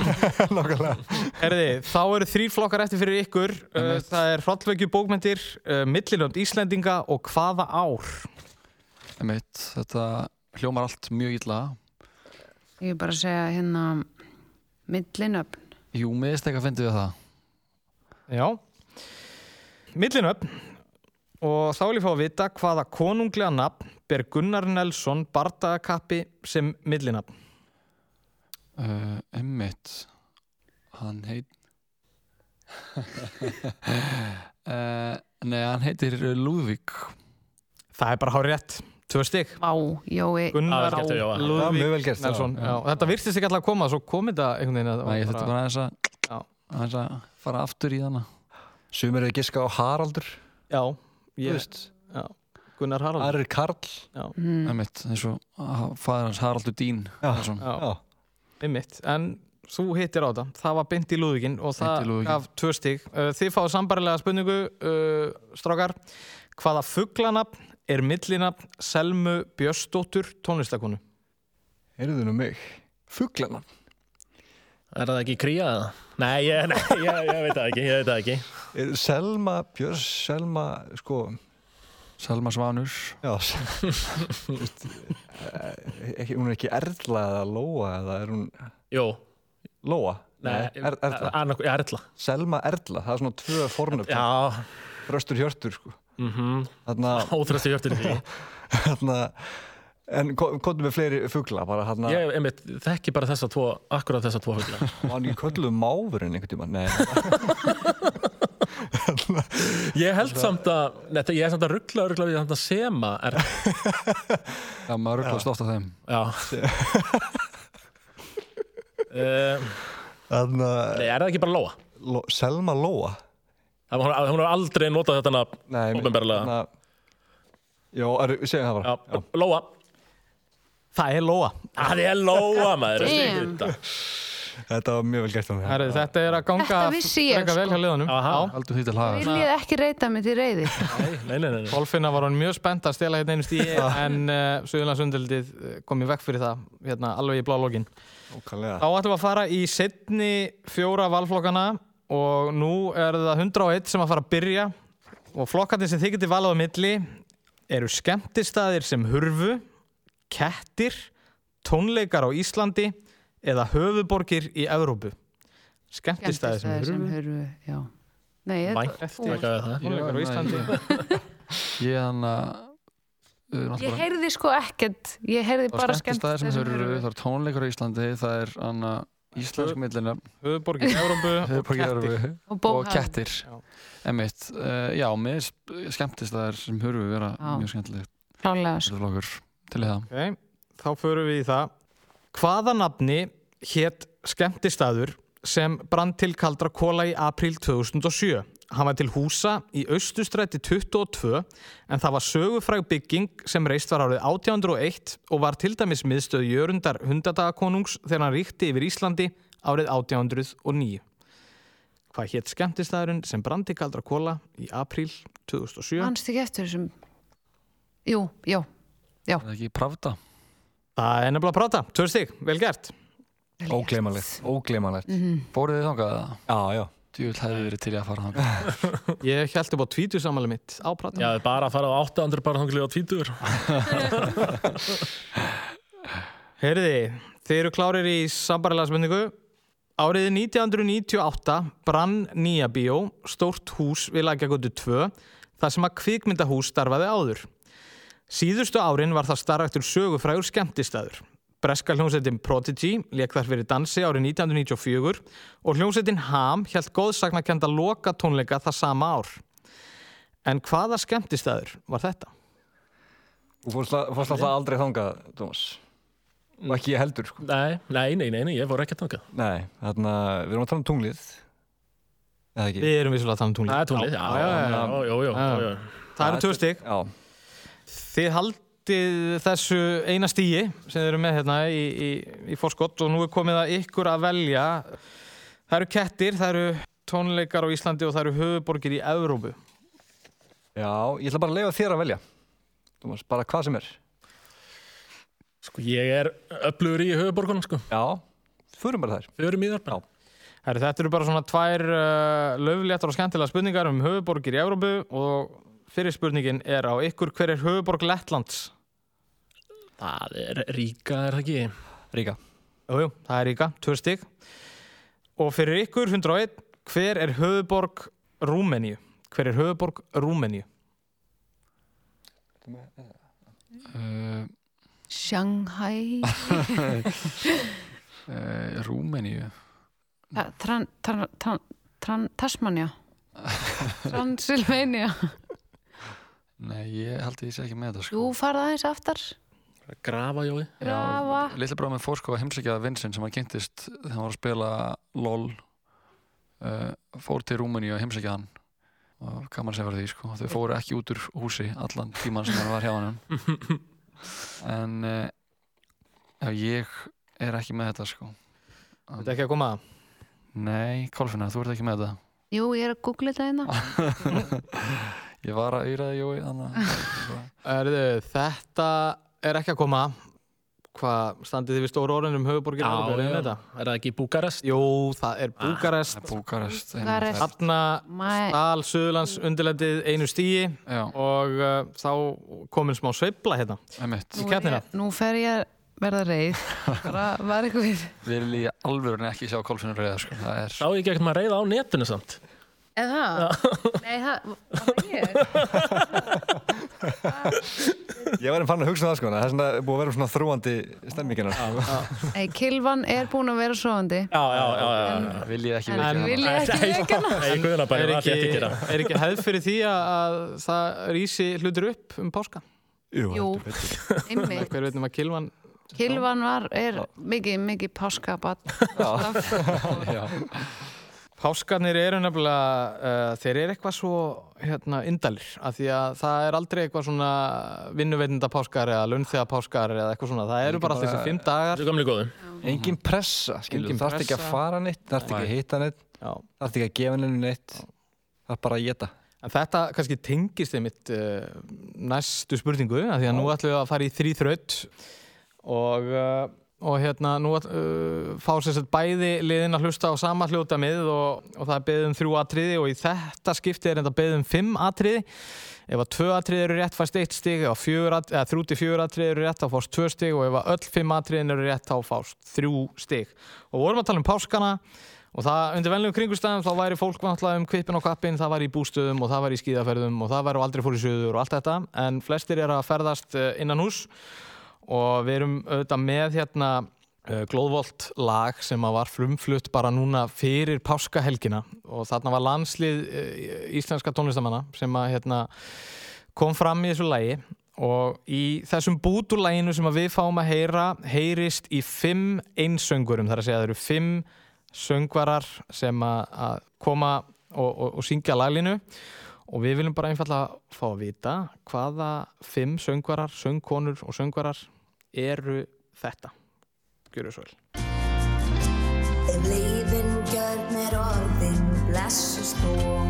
Nákvæmlega. Herði, þá eru þrý flokkar eftir fyrir ykkur. Uh, það er hrollvekju bókmyndir, uh, millinönd Íslendinga og hvaða ár? Emitt, þetta hljómar allt mjög illa. Ég er bara að segja hérna millinöfn Jú, miðst ekki að fyndi við það. Já. Millinöfn. Og þá vil ég fá að vita hvaða konunglega nafn ber Gunnar Nelson bardagakappi sem millinafn. Uh, Emitt, hann heit... uh, nei, hann heitir Lúðvík. Það er bara hár rétt. Tvö stygg. Vá, Jói Gunnar Lúðvík mjög vel gert, já. Nelson. Já. Þetta virtist ekki alltaf að koma, svo kom þetta einhvern veginn. að- Nei, þetta er bara aðeins að, að fara aftur í hana. Sumir eru giska á Haraldur, Já, þú ég, veist. já. Gunnar Harald. Arir Karl. mm. Eins og faðir hans Haraldur Dín. Já. Nelson. Já, Já. einmitt. En þú hittir á það. Það var beint í lúðvíkinn og það gaf tvö stig. Uh, Þið fáið sambarilega spurningu, uh, strákar. Hvaða fuglanafn er millinafn Selmu Björnsdóttur tónlistakonu? Heyrðu nú mig. Fuglana. Er það ekki kría eða? Nei, ég, nei ég, ég veit það ekki, ég veit það ekki. Er Selma, Björns, Selma, sko, Selma Svanur. já, eh, ekki, hún er ekki Erla eða Lóa eða er hún Jú, Lóa? nei, er, Erla. annark- Já, Erla. Selma Erla, það er svona tvö fornöfn. Já, Röstur Hjörtur, sko. mhm, Þarna, óþröstu hjörtur í því. En komdu með fleiri fugla, bara þarna, Ég einmitt, þekki bara þessa tvo, akkurat þessa tvo hugla. var hann ekki kölluð máfurinn einhvern tíma? Nei, Ég held samt að, netta, ég er samt að ruggla ruggla við samt að sema er, Já, maður rugglast ofta þeim. Já uh, þarna, Nei, er það ekki bara Lóa? Ló, Selma Lóa? Það- Hún hún hefur aldrei notað þetta Já, er, segjum það bara. Já, Lóa Það er Lóa. Það er Lóa, maður. Þetta. Þetta var mjög vel gert á mig. Herri, þetta er að ganga ég, frekar vel sko. hjá því til hagar. Viljið ekki reyta mig til reyði Nei, nei, nei, nei. Kolfinna var hann mjög spennt að stela hérna einu stíi en uh, Suðurlandsundildið kom í vekk fyrir það hérna alveg í blá lokin. Þá ætlum við að fara í setni fjóra valflokkana og nú er það 101 sem að fara að byrja og flokkarnir sem þið getið valið á milli eru skemmtistaðir sem hurfu, kettir, tónleikar á Íslandi eða höfuborgir í Evrópu. Skemmtistaðir sem sem hurfu, hurfu Já Nei, er það? tónleikar á Íslandi. Ég hann að... Ég heyrði sko ekkert Ég heyrði Það bara er skemmtistæðir sem hurfu, það er tónleikar á Íslandi, það er hann að íslensk millina, Höfuborgir í Evrópu og Og kettir. Emitt, uh, já, með skemmtistæðir sem hurfu vera Já. mjög skemmtilegt. Klálega sko til það. Ok, þá förum við í það. Hvaða nafni hétt skemmtistaður sem brann til kaldra kóla í apríl 2007? Hann var til húsa í Austustræti 22 en það var sögufræg bygging sem reist var árið 1801 og var til dæmis miðstöð Jörundar hundadagakonungs þegar hann ríkti yfir Íslandi árið 1809. Hvað hétt skemmtistaðurinn sem brann til kaldra kóla í apríl 2007? Manst ekki eftir þessum Jú, já Er það ekki pravda? Það er nefnilega að prata. Tvö stig, vel gert. Ógleymanlegt, ógleymanlegt. Fóruð þið þangað það? Já, já. Djúvill hefði verið til í að fara þangað. Ég held upp á tvítusamali mitt á prata. Já, bara að fara á 800 bara þangli á tvítur Heyrði, Þið eru klárir í sambarilega spurningu. Árið 1998 brann nýja bíó, stórt hús við Lækjagötu 2, þar sem að kvikmyndahús starfaði áður. Síðustu árin var það starraktur sögufrægur skemmtistaður. Breska hljómsettin Prodigy leik þar fyrir dansi árið 1994 og hljómsettin Ham held góðsagnakenda loka tónleika það sama ár. En hvaða skemmtistæður var þetta? Þú fórst alltaf aldrei þangað, Dómas. Og ekki ég heldur, sko. Nei, nei, nei, nei, ég fór ekki að þangað. Nei, þarna, við erum að tala um tunglið, eða ekki? Við erum vissulega að tala um tunglið. Það er tunglið, já, já, já, já, já. Það eru tjóðstík. Já. Þið haldið þessu eina stíi sem þið eru með hérna í, í, í fórskott og nú er komið að ykkur að velja. Það eru kettir, það eru tónleikar á Íslandi og það eru höfuborgir í Evrópu. Já, ég ætla bara að leifa þér að velja. Thomas, bara hvað sem er. Sko, ég er öflugur í höfuborgunum, sko. Já, förum bara þær. Förum í þar bara. Herri, þetta eru bara svona tvær uh, löfléttar og skemmtilega spurningar um höfuborgir í Evrópu og fyrir spurningin er á ykkur hver er höfuborg Lettlands? Það er Ríka, er það ekki? Ríka. Jújú, það er Ríka, tvö stig. Og fyrir ykkur 101, hver er höfuborg Rúmeníu? Hver er höfuborg Rúmeníu? Uh, Shanghai uh, Rúmeníu Ta- tran, tran, tran, tran, Tasmania Transylvania Nei, ég held að ég sé ekki með þetta sko. Jú, farða aðeins aftar. Grafa, jói. Grafa. Lilla bráð með fór sko að heimsækja Vincent sem hann kynntist þegar hann var að spila LOL uh, fór til Rúmeníu að heimsækja hann. Og gaman sem verði því sko. Þau fóru ekki út úr húsi allan tíman sem hann var hjá hann en uh, ég er ekki með þetta sko. Þetta er ekki að koma? Að? Nei, Kolfinna, þú ert ekki með þetta? Jú, ég er að googla þetta hérna Ég var að auðraði Jói Erðu, þetta er ekki að koma að. Hvað standið þið við stóru orðin um höfuborgir? Er já. þetta? Er það ekki Búkarest? Jú, það er Búkarest. Búkarest Búkarest. Hanna Mæ, Stal Suðurlands undirlendið einu stíi Já, og uh, þá komin smá sveifla hérna. emitt í nú, er keppnina. nú fer ég að verða reið bara var eitthvað við Við erum í alvörunni ekki sjá Kolfinna reyða sko það er Sá ég ekki ekkert maður reyða á netinu samt. Eða það? Nei, það var það ég Ég var einn fann að hugsa um það, sko. Það er svona búið að vera svona þrúandi stemmingina. Sko. Nei, Kilvan er búin að vera svoandi Já, já, já, já. já. Vil ég ekki En vekja vil hana ég ekki Nei, vekja hana Nei, guðuna bara, Er það ég ekki, ekki að gera. er ekki hefð fyrir því að, að það rísi hlutur upp um páska? Jú, einmitt Hver veitum að Kilvan... Kilvan var, er mikið, mikið páskabat Já, Páskarnir eru nefnilega, uh, þeir eru eitthvað svo hérna, indalir, af því að það er aldrei eitthvað svona vinnuveitinda páskar eða launþega páskar eða eitthvað svona, það eru bara alltaf þessi fimm dagar. Þessu gamli góðu. Engin pressa, skilur. Þú þarft ekki að fara neitt, þú þarft ekki að hitta neitt, Já. þú þarft ekki að gefa henni neitt. Það er bara að geta. En þetta kannski tengist einmitt uh, næstu spurningu, af því að nú ætlum við að fara í þrý þraut og, uh, og hérna nú uh, fá sér sett bæði liðin að hlusta á sama hljótamið og, og það er beðið um þrjú atriði og í þetta skipti er þetta beðið um fimm atriði. Ef að tvö atriði eru rétt fæst eitt stig, eða þrjú til fjögur atriði eru rétt þá fást tvö stig og ef að öll fimm atriðin eru rétt þá fást þrjú stig. Og vorum að tala um páskana og það undir venlegum kringustæðum þá væri fólk náttúrulega um kvipin og kappin, það var í bústöðum og það var í skíðaferðum og það var aldrei fór í söður og allt þetta en flestir eru að ferðast eh, innan hús og við erum auðvitað með hérna uh, glóðvolt lag sem að var frumflutt bara núna fyrir páskahelgina. Og þarna var landslið uh, íslenska tónlistamanna sem að hérna kom fram í þessu lagi. Og í þessum búturlæginu sem að við fáum að heyra heyrist í fimm einsöngurum. Þar að segja það eru fimm söngvarar sem að, að koma og, og, og syngja laglinu. Og við viljum bara einfallega fá að vita hvaða fimm söngvarar, söngkonur og söngvarar eru þetta. Gjörðu svo vel. Ef lífin gjör mér orðin blessu stofan Og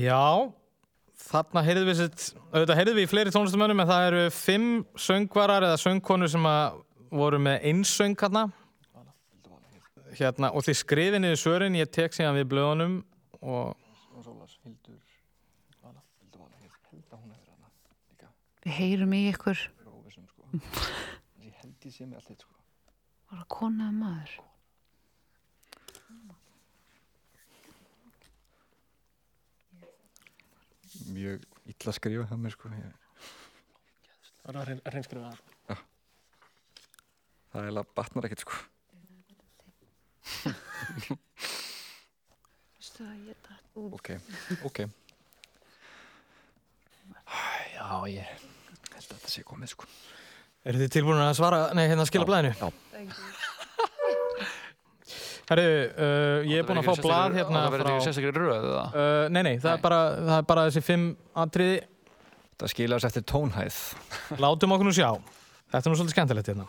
Já, þarna heyrðum við sitt, auðvitað heyrðum við í fleiri tónlistamönnum en það eru fimm söngvarar eða söngkonur sem að voru með einsöng hérna. hérna og þið skrifið niður svörin, ég tek síðan við blöðunum og Við heyrum í ykkur. Ég held ég sé mig allt eitt sko. Var það kona eða maður? Mjög illa skrifa það mér sko. Ég, Það er að reynskrifa það. það er eiginlega batnar ekkert sko. Veistu að ég datt út? Ok, ok. Já, ég held að þetta sé komið sko. eru þið tilbúin að svara, nei hérna skila blæðinu? Já. Herru, uh, ég er búinn að fá blað hérna Það verður frá... ekki sérstaklega röð eða? Uh, nei, nei, það er, bara, það er bara þessi fimm atriði. Það skilast eftir tónhæð. Látum okkur nú sjá. Þetta er nú svolítið skemmtilegt hérna.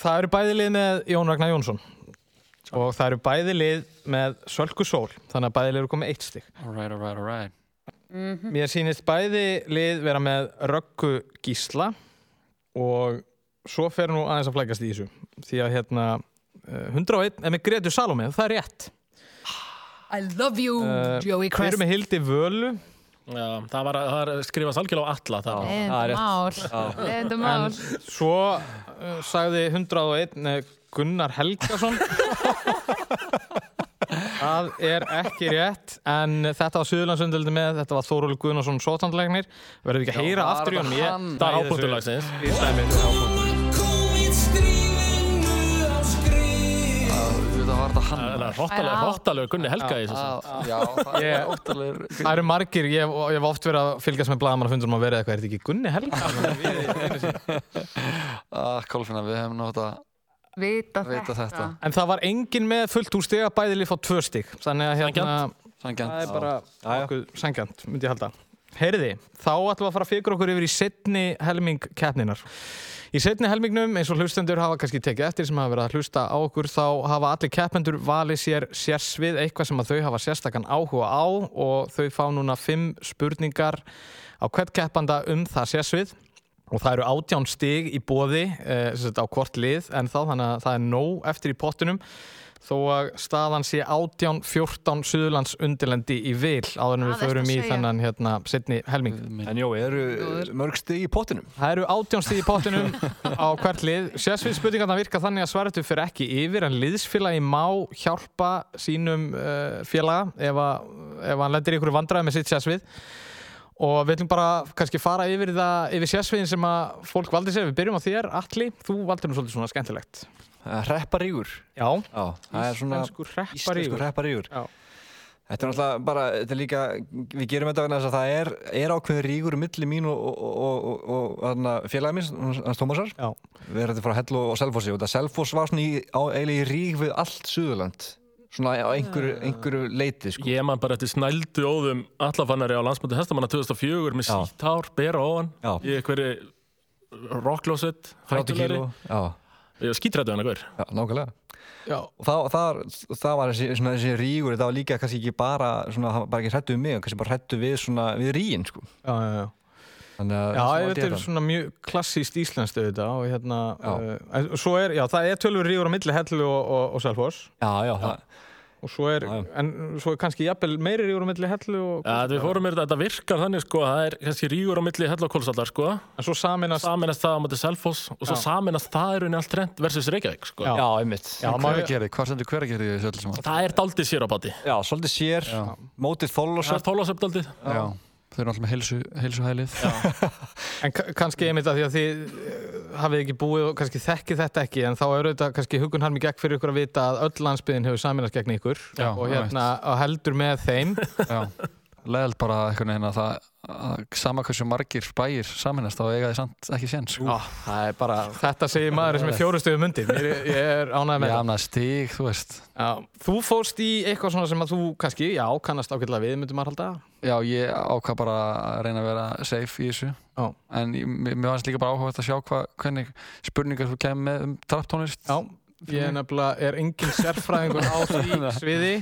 Það eru bæði lið með Jón Ragnar Jónsson og það eru bæði lið með Sölku Sól, þannig að bæði lið eru komið eitt stygg. Alright, alright, alright. Mér sýnist bæði lið vera með Röggu Gísla og svo fer nú aðeins að flækast í þessu því að hérna 101 er með Gretu Salome, það er rétt. I love you, uh, Joey Við Crest. erum með Hildi Völu. Já, það var að, það skrifast algjörlega á alla það. Mál. Leðindu en mál. svo uh, sagði 101 eh, Gunnar Helgason. Það er ekki rétt en þetta var Suðurlandsundöldi með þetta var Þóróli Guðnarsson sótandlegnir verður við ekki að heyra var aftur í honum? það er í hróttalega Gunni Helga í þessu. Já, það er Ég- óttalegur. Það eru margir, ég hef, oft verið að fylgjast með blaðamannafundum að vera eitthvað, er þetta ekki Gunni Helga? Ah, Kolfinna, við hefum nátt að Vita, Vita þetta. En það var engin með fullt úr stiga bæði lið fá tvö stig. Þannig að hérna, það er bara sangjant, myndi ég halda Heyriði, þá ætlum við að fara að fikra okkur yfir í setni helming keppninar Í setni helmingnum, eins og hlustendur hafa kannski tekið eftir sem hafa verið að hlusta á okkur þá hafa allir keppendur valið sér sérsvið eitthvað sem að þau hafa sérstakann áhuga á og þau fá núna fimm spurningar á hvert keppanda um það sérsvið og það eru átján stig í bóði eh, á hvort lið en þá þannig að það er nóg eftir í pottunum þó að staðan sé átján 14 Suðurlands undirlendi í vil áður en við förum í þennan hérna setni helming. En jó, eru mörg stig í pottinum? Það eru átján stig í pottunum á hvert lið. Sérsvið spurningarna virka þannig að svaretu fyrir ekki yfir en liðsfélagi má hjálpa sínum uh, félaga ef, að, ef hann lendir í ykkur vandræði með sitt sérsvið. Og við ætlum bara kannski fara yfir það yfir sérsviðin sem að fólk valdi sér. Við byrjum á þér, Atli, þú valdir nú svolítið svona skemmtilegt Hrepparígur. Já, Já, það er svona Íslenskur hrepparígur. Íslenskur hrepparígur. Já. Þetta er náttúrulega bara, þetta er líka, við gerum þetta vegna þess að það er, er ákveðin rígur milli mín og, og, og, og, félagið mín, hans Tómasar. Já. Við erum þetta frá Hellu og Selfossi og þetta Selfoss var svona í, á, eiginlega í ríg við allt Suðurland. Svona á einhverju, einhverju leiti, sko. Ég man bara eftir snældu óðum allafannari á landsmöndi hestamanna 2004 með Já. sítt hár, bera ofan í einhverju rocklósett 30 kíló. Já, Ég skítrættu hann einhver já, nákvæmlega. Já. Og það, það, það var þessi, svona, þessi rígur, það var líka kannski ekki bara, svona, hann var bara ekki hrættu við mig, kannski bara hrættu við, svona, við rígin, sko. Já, já, já. Þannig að, Já, svona þetta er þetta. svona mjög klassíst íslenskt auðvitað og hérna, Já. uh, svo er, já, það er tölur rígur á milli Hellu og, og, og Selfoss Já, já, það, og svo er, Já, já. en svo er kannski jafnvel meiri rígur á milli Hellu og Ja, við fórum mér þetta virkar þannig sko það er kannski rígur á milli hella og kólsallar sko en svo saminast saminast það á móti Selfoss og svo Já. saminast það er unni allt trend versus Reykjavík sko Já. já, einmitt. Já, maður- Hveragerði, hvað stendur hveragerði í þessu öllu saman? það er daldið sér á báti Já, svolítið sér, Já. mótið það þóllosöp. er þólasöp daldið Já. Þau eru alltaf með heilsu, heilsuhælið. En ka- kannski einmitt að því að þið eh, hafið ekki búið og kannski þekkið þetta ekki en þá er auðvitað kannski hugun harmi gegn fyrir ykkur að vita að öll landsbyðin hefur saminast gegn ykkur Já, og hérna og heldur með þeim Já. Leðalt bara einhvern veginn að það að sama hversu margir bæir saminast þá eiga þið samt ekki séns. Á, það er bara, þetta segir maður sem er fjórustuðu mundir ég, ég er ánægð með Já, það annað stig, þú. Já, þú fóst í eitthvað svona sem að þú kannski, já, kannast ágætlega við, myndum maður halda Já, ég ákvað bara að reyna að vera safe í þessu. Já. En ég- mér fannst líka bara áhugað að sjá hva, hvernig spurningar þú kemur með um trapptónlist. Já, ég er nefnilega er engin sérfræðingur á því sviði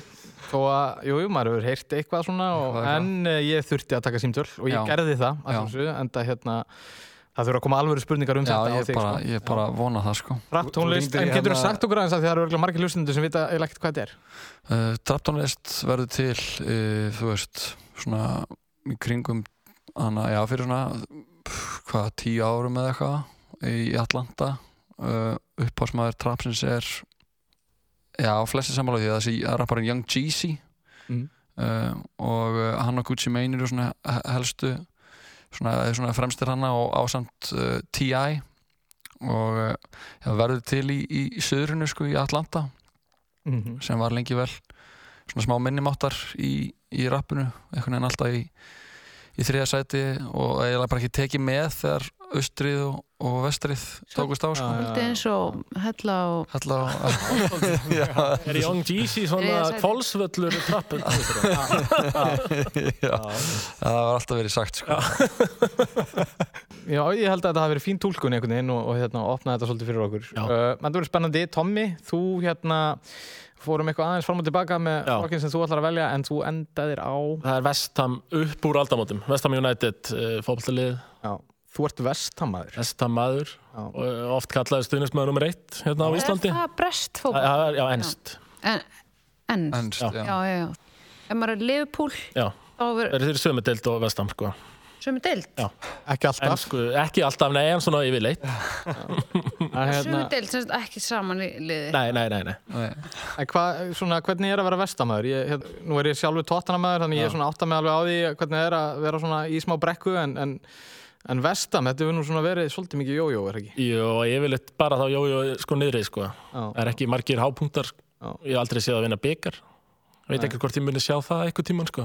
þó að, jú, jú, maður hefur heyrt eitthvað svona og, en uh, ég þurfti að taka símtöl og ég Já. gerði það Já. en það hérna það þurfa að koma alvöru spurningar um Já, þetta ég þig, bara, sko. ég bara vona það sko Rapp tónlist, Þú hringdir í en getur þú hérna- sagt okkur aðeins að því það eru margir hlustundur sem vita eiginlega ekkert hvað þetta er uh, Trapptónlist verður til uh, þú veist, svona í kringum hana, já, fyrir svona hvað, tíu árum eða eitthvað í Atlanta uh, upphásmaður Trappsins er já, flesti sammála því að þessi rapparinn Young Jeezy Mm. uh, og uh, hann og Gucci Mane eru svona he- helstu svona, svona fremstir hana og ásamt uh, T.I. og uh, verður til í, í, í söðrunu sko í Atlanta Mhm. sem var lengi vel svona smá minnimáttar í, í rappinu einhvern veginn alltaf í, í þriða sæti og eiginlega bara ekki tekið með þegar austrið og, og vestrið tókust á sko. Svolítið eins og hella og Hella og Er Young Jeezy svona kvolsvöllur trappun? já, það var alltaf verið sagt sko. Já, ég held að þetta hafi verið fín túlkun einhvern veginn og, og hérna opnaði þetta svolítið fyrir okkur. Uh, en það verið spennandi, Tommy, þú hérna fórum eitthvað aðeins fram og tilbaka með flokkinn sem þú ætlar að velja en þú endaðir á Það er Vestham upp úr aldamótum. Vestham United, uh, Já, þú ert vestamæður Já. uh, oft kallaði stuðnismæður nummer eitt hérna á Íslandi Er það brest Já, fótball? já, já, ennst En, en, Ennst, Já. já. já, já, já Ef maður er Liverpool Já, það er sömu deild og Vestham sko. sömu deild Já. Ekki En alltaf sko, ekki alltaf, nei, en svona yfirleitt en, Sömu hérna, deild, sem sagt ekki saman í liði Nei, nei, nei, nei Nei. en hva, svona, hvernig er að vera vestamæður? Ég, hérna, nú er ég sjálfur tóttanamæður þannig ég er svona átta en, vestam, þetta hefur nú svona verið svolítið mikið jójó, er ekki? Jú, og yfirleitt bara þá jójó sko niðri sko. Já. Það er ekki margir hápunktar Já. Ég hef aldrei séð að vinna byggar Veit ekki hvort ég muni sjá það eitthvað tíman sko.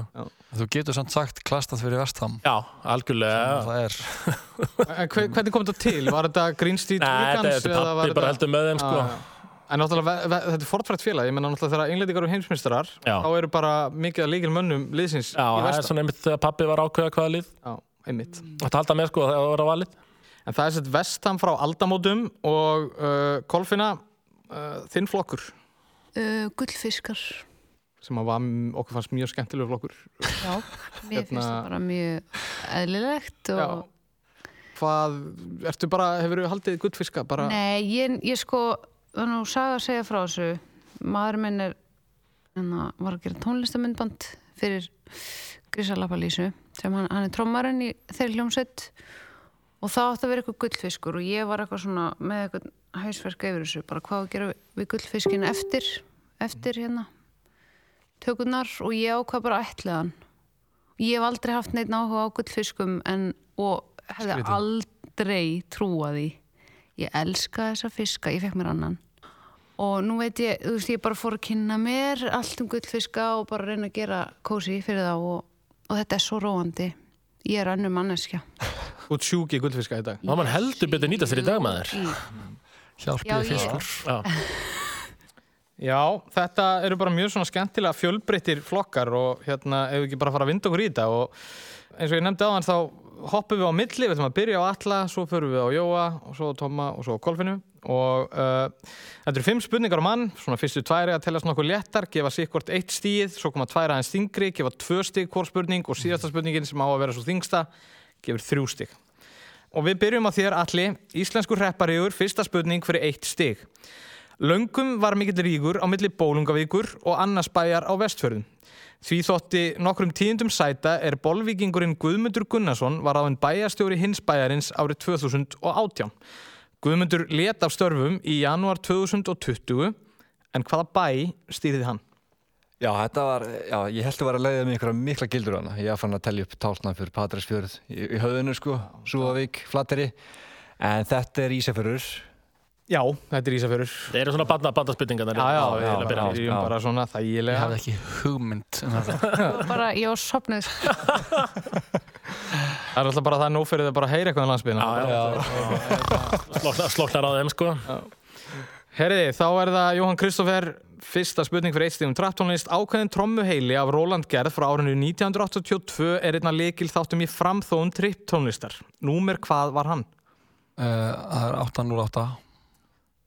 þú getur samt sagt klastað fyrir vestham Já, algjörlega það er En hver, hvernig kom þetta til? Var þetta Green Street Nei, þetta er var pappi bara heldur með þeim sko. Já, já. En náttúrulega, þetta er fortfrætt félag, ég menna náttúrulega þegar englendingar eru heimsmyndstar, Já. þá eru bara mikið að líkil mönnum liðsins Já, í það er vestam. Einmitt. Þetta halda með sko þegar það var að valið En það er sett vestam frá aldamótum og uh, Kolfina, uh, þinn flokkur, uh, Gullfiskar sem að var, okkur fannst mjög skemmtilegur flokkur. Já, mér Hérna- finnst það bara mjög eðlilegt og Já. Hvað, ertu bara, hefur þú haldið gullfiska? Bara, Nei, ég, ég sko það er nú saga að segja frá þessu maður minn er hana, var að gera tónlistamindband fyrir Grísalapalísu sem hann, hann er trommarinn í þeirri hljómsveit og það átti að vera eitthvað gullfiskur og ég var eitthvað svona með eitthvað hausverk yfir þessu, bara hvað að gera við gullfiskin eftir eftir hérna tökurnar og ég ákvað bara að ætla hann. Ég hef aldrei haft neitt áhuga á gullfiskum en, og hefði Skrítið. aldrei trúað því. Ég elska þessa fiska, ég fekk mér annan. Og nú veit ég, þú veist, ég bara fór að kynna mér allt um gullfiska og bara reyna að gera kósi fyrir þá og, og þetta er svo róandi. Ég er önnur manneskja. Þú ert sjúk í gullfiska í dag. Þá mann heldur betur nýta sér í dag maður? Hjálpið fiskur. Já, Já, þetta eru bara mjög svona skemmtilega fjölbreyttir flokkar og hérna, ef við ekki bara fara að vinda okkur í þetta og eins og ég nefndi áðan þá hoppum við á milli, við ætlum að byrja á Alla, svo förum við á Jóa og svo á Tomma og svo Kolfinu og uh, þetta eru fimm spurningar á mann, svona fyrstu tværi að tellast nokkuð léttar, gefa sikkvort eitt stíð, svo koma tværi aðeins þingri, gefa tvö stíð hvort spurning og síðasta spurningin sem á að vera svo þingsta, gefur þrjú stíð. Og við byrjum á þér allir, íslenskur hreppariður, fyrsta spurning fyrir eitt stig. Löngum var mikill ríkur á milli Bólungavíkur og annars bæjar á vestfjörðum. Því þótti nokkrum tíundum sæta er bolvíkingurinn Guðmundur Gunnarsson var áinn bæjarstjóri hins bæjarins árið 2018. Guðmundur let af störfum í janúar 2020 en hvaða bæ stýrði hann? Já, var, já, ég held að vera að leiða með einhverja mikla gildur hana. Ég fann að tellja upp tálsnað fyrir Patræsfjörð í, í höfðinu, sko, Súavík, Flatteri. En þetta er Ísafjörður. Já, þetta er Ísafjörður. það eru svona barna, barnaspurningarnar Já, já, já, að já, á. erum bara svona ég þægilega. hafði ekki hugmynd um þetta. bara, ég var sopnuð Það er alltaf bara það nóg fyrir það bara að heyra eitthvað um landsbyðina. Já, já, Sloknar, sloknar á þeim sko Herriði, þá er það Jóhann Kristoffer, fyrsta spurning fyrir eitt stíðum trapptónlist. Ákveðin trommuheili af Roland Gerð frá árinu 1982 er einna leikil þáttum í framþóun tripptónlistar. Númer hvað var hann? Uh,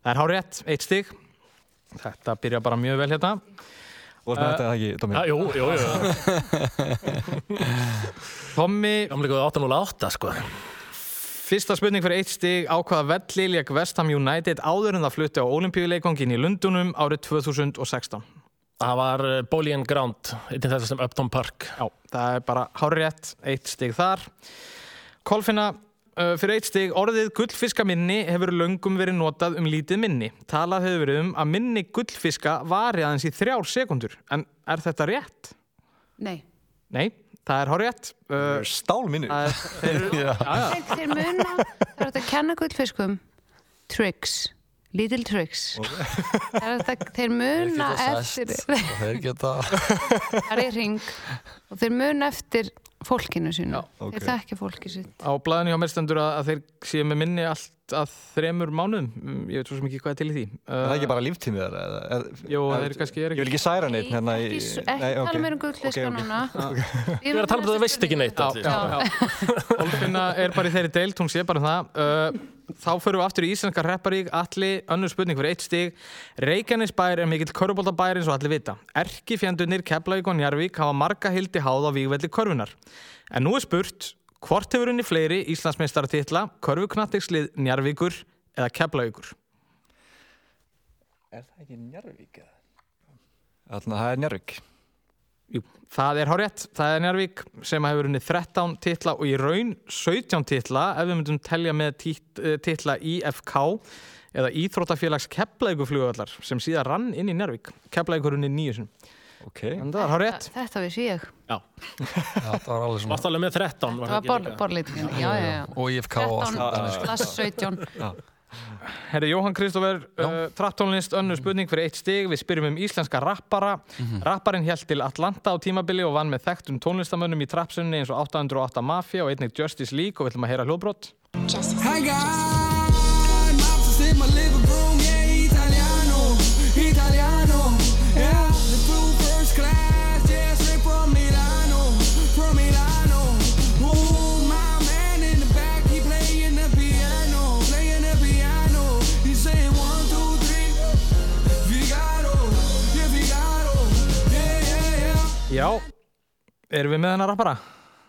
það er 808 Það hár rétt, eitt stíg. Þetta byrja bara mjög vel hérna. Þú varst með þetta eða ekki, Tómi? Ja, jú, jú, jú. Tommi, Gamlega 808, sko. fyrsta spurning fyrir eitt stig á hvaða velli leik West Ham United áður en það flutti á olimpíuleikongin í Lundunum árið 2016. Það var Bowling and Ground, eitthvað þess sem Upton Park. Já, það er bara hárétt, eitt stig þar. Kolfinna, fyrir eitt stig, orðið gullfiskaminni hefur löngum verið notað um lítið minni. Talað hefur verið um að minni gullfiska vari aðeins í þrjár sekundur. En er þetta rétt? Nei. Nei, það er hárétt. Uh, er, þeir. Þeir, muna, það er að kenna gullfiskum tricks, little tricks. Er að þeir muna eftir, Þeir geta það er í ring og þeir muna eftir fólkinu sínu. ok. Þeir þekkja fólkið sín. Á blaðinu hjá mér stendur að, að þeir séu með minni allt að þremur mánuðum. Mm, Ég veit svo sem ekki hvað er til í því. Uh, Er það ekki bara líftímið eða- Jú, eða- þeir kannski er Ég vil ekki særa neitt hérna í... Ekki, tala meira um gullfiska núna. Ég er að tala um það, þú veist ekki neitt. Olfinna er bara í þeirri deild, hún sé bara um það. Uh, þá förum við aftur í Íslandska repparík, allir önnur spurning fyrir eitt stig. Reykjanesbær er mikill körfuboltabær eins og allir vita. Erkifjandunir Keflavík og Njarvík hafa marga hildi háð á vígvelli körfunar. En nú er spurt, hvort hefur unni fleiri Íslandsmeistaratitla, körfuknattikslið Njarvíkur eða Keflavíkur? Er það ekki Njarvík? Þannig að það er Njarvík. Jú, það er hárétt. Það er Njarvík sem hefur unnið 13 titla og í raun 17 titla ef við myndum telja með eh, titla IFK eða Íþróttafélags Keflavíkurflugvallar sem síðan rann inn í Njarvík. Keflavíkur unnið nýju sinum. Ok. En það er hárétt. Þetta vissi ég. Já. Já, það var alveg svona Varst alveg með 13, var Það það var borlítingin. Já, já, já. Og IFK og allt 13 þetta, sko. slash 17. Herri Jóhann Kristófer, uh, trapptónlist, önnur spurning fyrir eitt stig. Við spyrjum um íslenska rappara. Rapparinn held til Atlanta á tímabili og vann með þekktum tónlistamönnum í trappsunni eins og 808 Mafia og einnig Justice League og við ætlum að heyra hljóbrott. Hi God, Já, erum við með hennar rappara?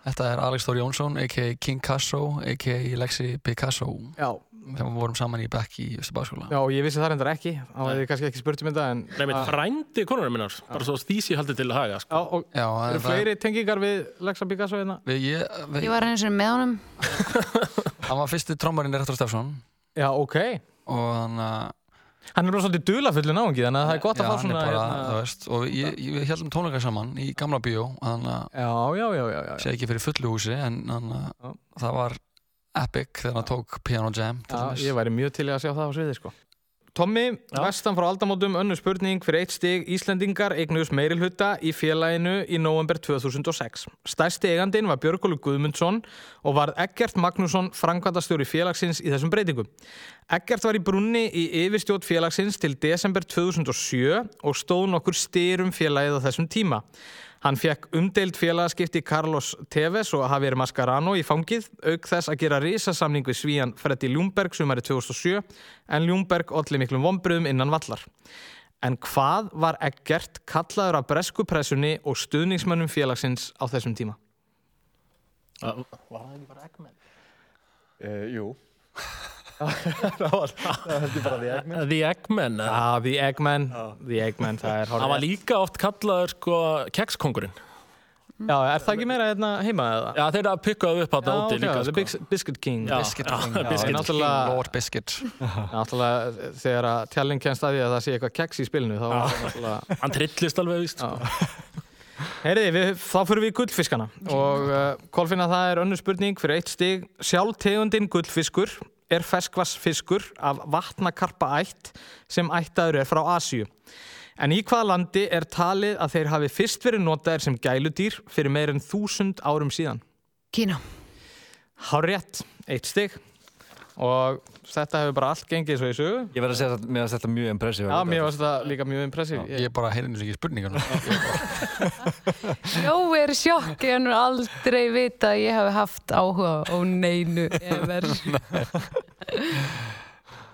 Þetta er Alex Þór Jónsson, a.k.a. King Casso, a.k.a. Lexi Picasso Já. þegar við vorum saman í bekk í Östubáskóla Já, ég vissi það reyndar ekki. þá hefði ég kannski ekki spurt um þetta, en... Nei, mitt frændi konunar minnar, bara svo sé haldið til að haga, sko. Já, og Já, eru það- fleiri tengingar við Lexa Picasso hérna? Við, ég, við, Ég var einu sinni með honum. hann var fyrsti trommarinn Rektor Stefsson Já, ok. og hann að Hann er bara svolítið dulafullu náungi, þannig að það er gott að Já, fá hann svona... er bara, hérna- þú veist, og ég, ég, við heldum tónleika saman í gamla bíó þannig að Já, já, já, já, já. sé ekki fyrir fullu húsi en þannig Já. að það var epic þegar hann tók Piano Jam til Já, dæmis. ég væri mjög til að sjá það á sviði, sko. Tommi, vestan frá aldamótum, önnur spurning fyrir eitt stig. Íslendingar eignust meiril í félaginu í november 2006. Stærsti eigandin var Björgólu Guðmundsson og var Eggert Magnússon framkvæmdastjóri félagsins í þessum breytingum. Eggert var í brunni í yfirstjótt félagsins til desember 2007 og stóð nokkur styrum félagið á þessum tíma. Hann fekk umdeild félagaskipti Carlos Tevez og Javier Mascarano í fangið, auk þess að gera risasamning við svíjan Freddy Ljungberg sumari 2007, en Ljungberg olli miklum vonbröðum innan vallar. En hvað var Eggert kallaður af breskupressunni og stuðningsmönnum félagsins á þessum tíma? Var það ekki bara Eggman? Uh, jú. The Eggman, eða? Ah, The Eggman, The Eggman, það er Hann var líka oft kallaður, sko, kekskongurinn. Já, er það ekki meira hérna heima eða? Já, þeir eru að pikkaðu upp á Já, þetta úti líka, The sko. Bis- Biscuit King. Já, Biscuit já, King, já, Biscuit en náttúrulega- Lord Biscuit Náttúrulega þegar að tjalling kennst að því að það sé eitthvað keks í spilinu, þá er það náttúrulega... Hann trillist alveg, víst. sko. Heyriði, við, þá fyrir við í gullfiskana og uh, Kolfinna það er önnur spurning fyrir eitt stig. Sjálf tegundin gullfiskur er ferskvassfiskur af vatnakarpa ætt sem ættaður er frá Asíu. En í hvaða landi er talið að þeir hafi fyrst verið notaðir sem gæludýr fyrir meir en þúsund árum síðan? Kína. Hárétt, eitt stig og þetta hefur bara allt gengið svo í sögu. Ég verði að segja að mér finnst þetta mjög impressív. Já, mér varst þetta líka mjög impressív. Ég er bara heyrðin ekki spurningar Jói er í sjokki, hann er aldrei vita að ég hef haft áhuga á neinu ever.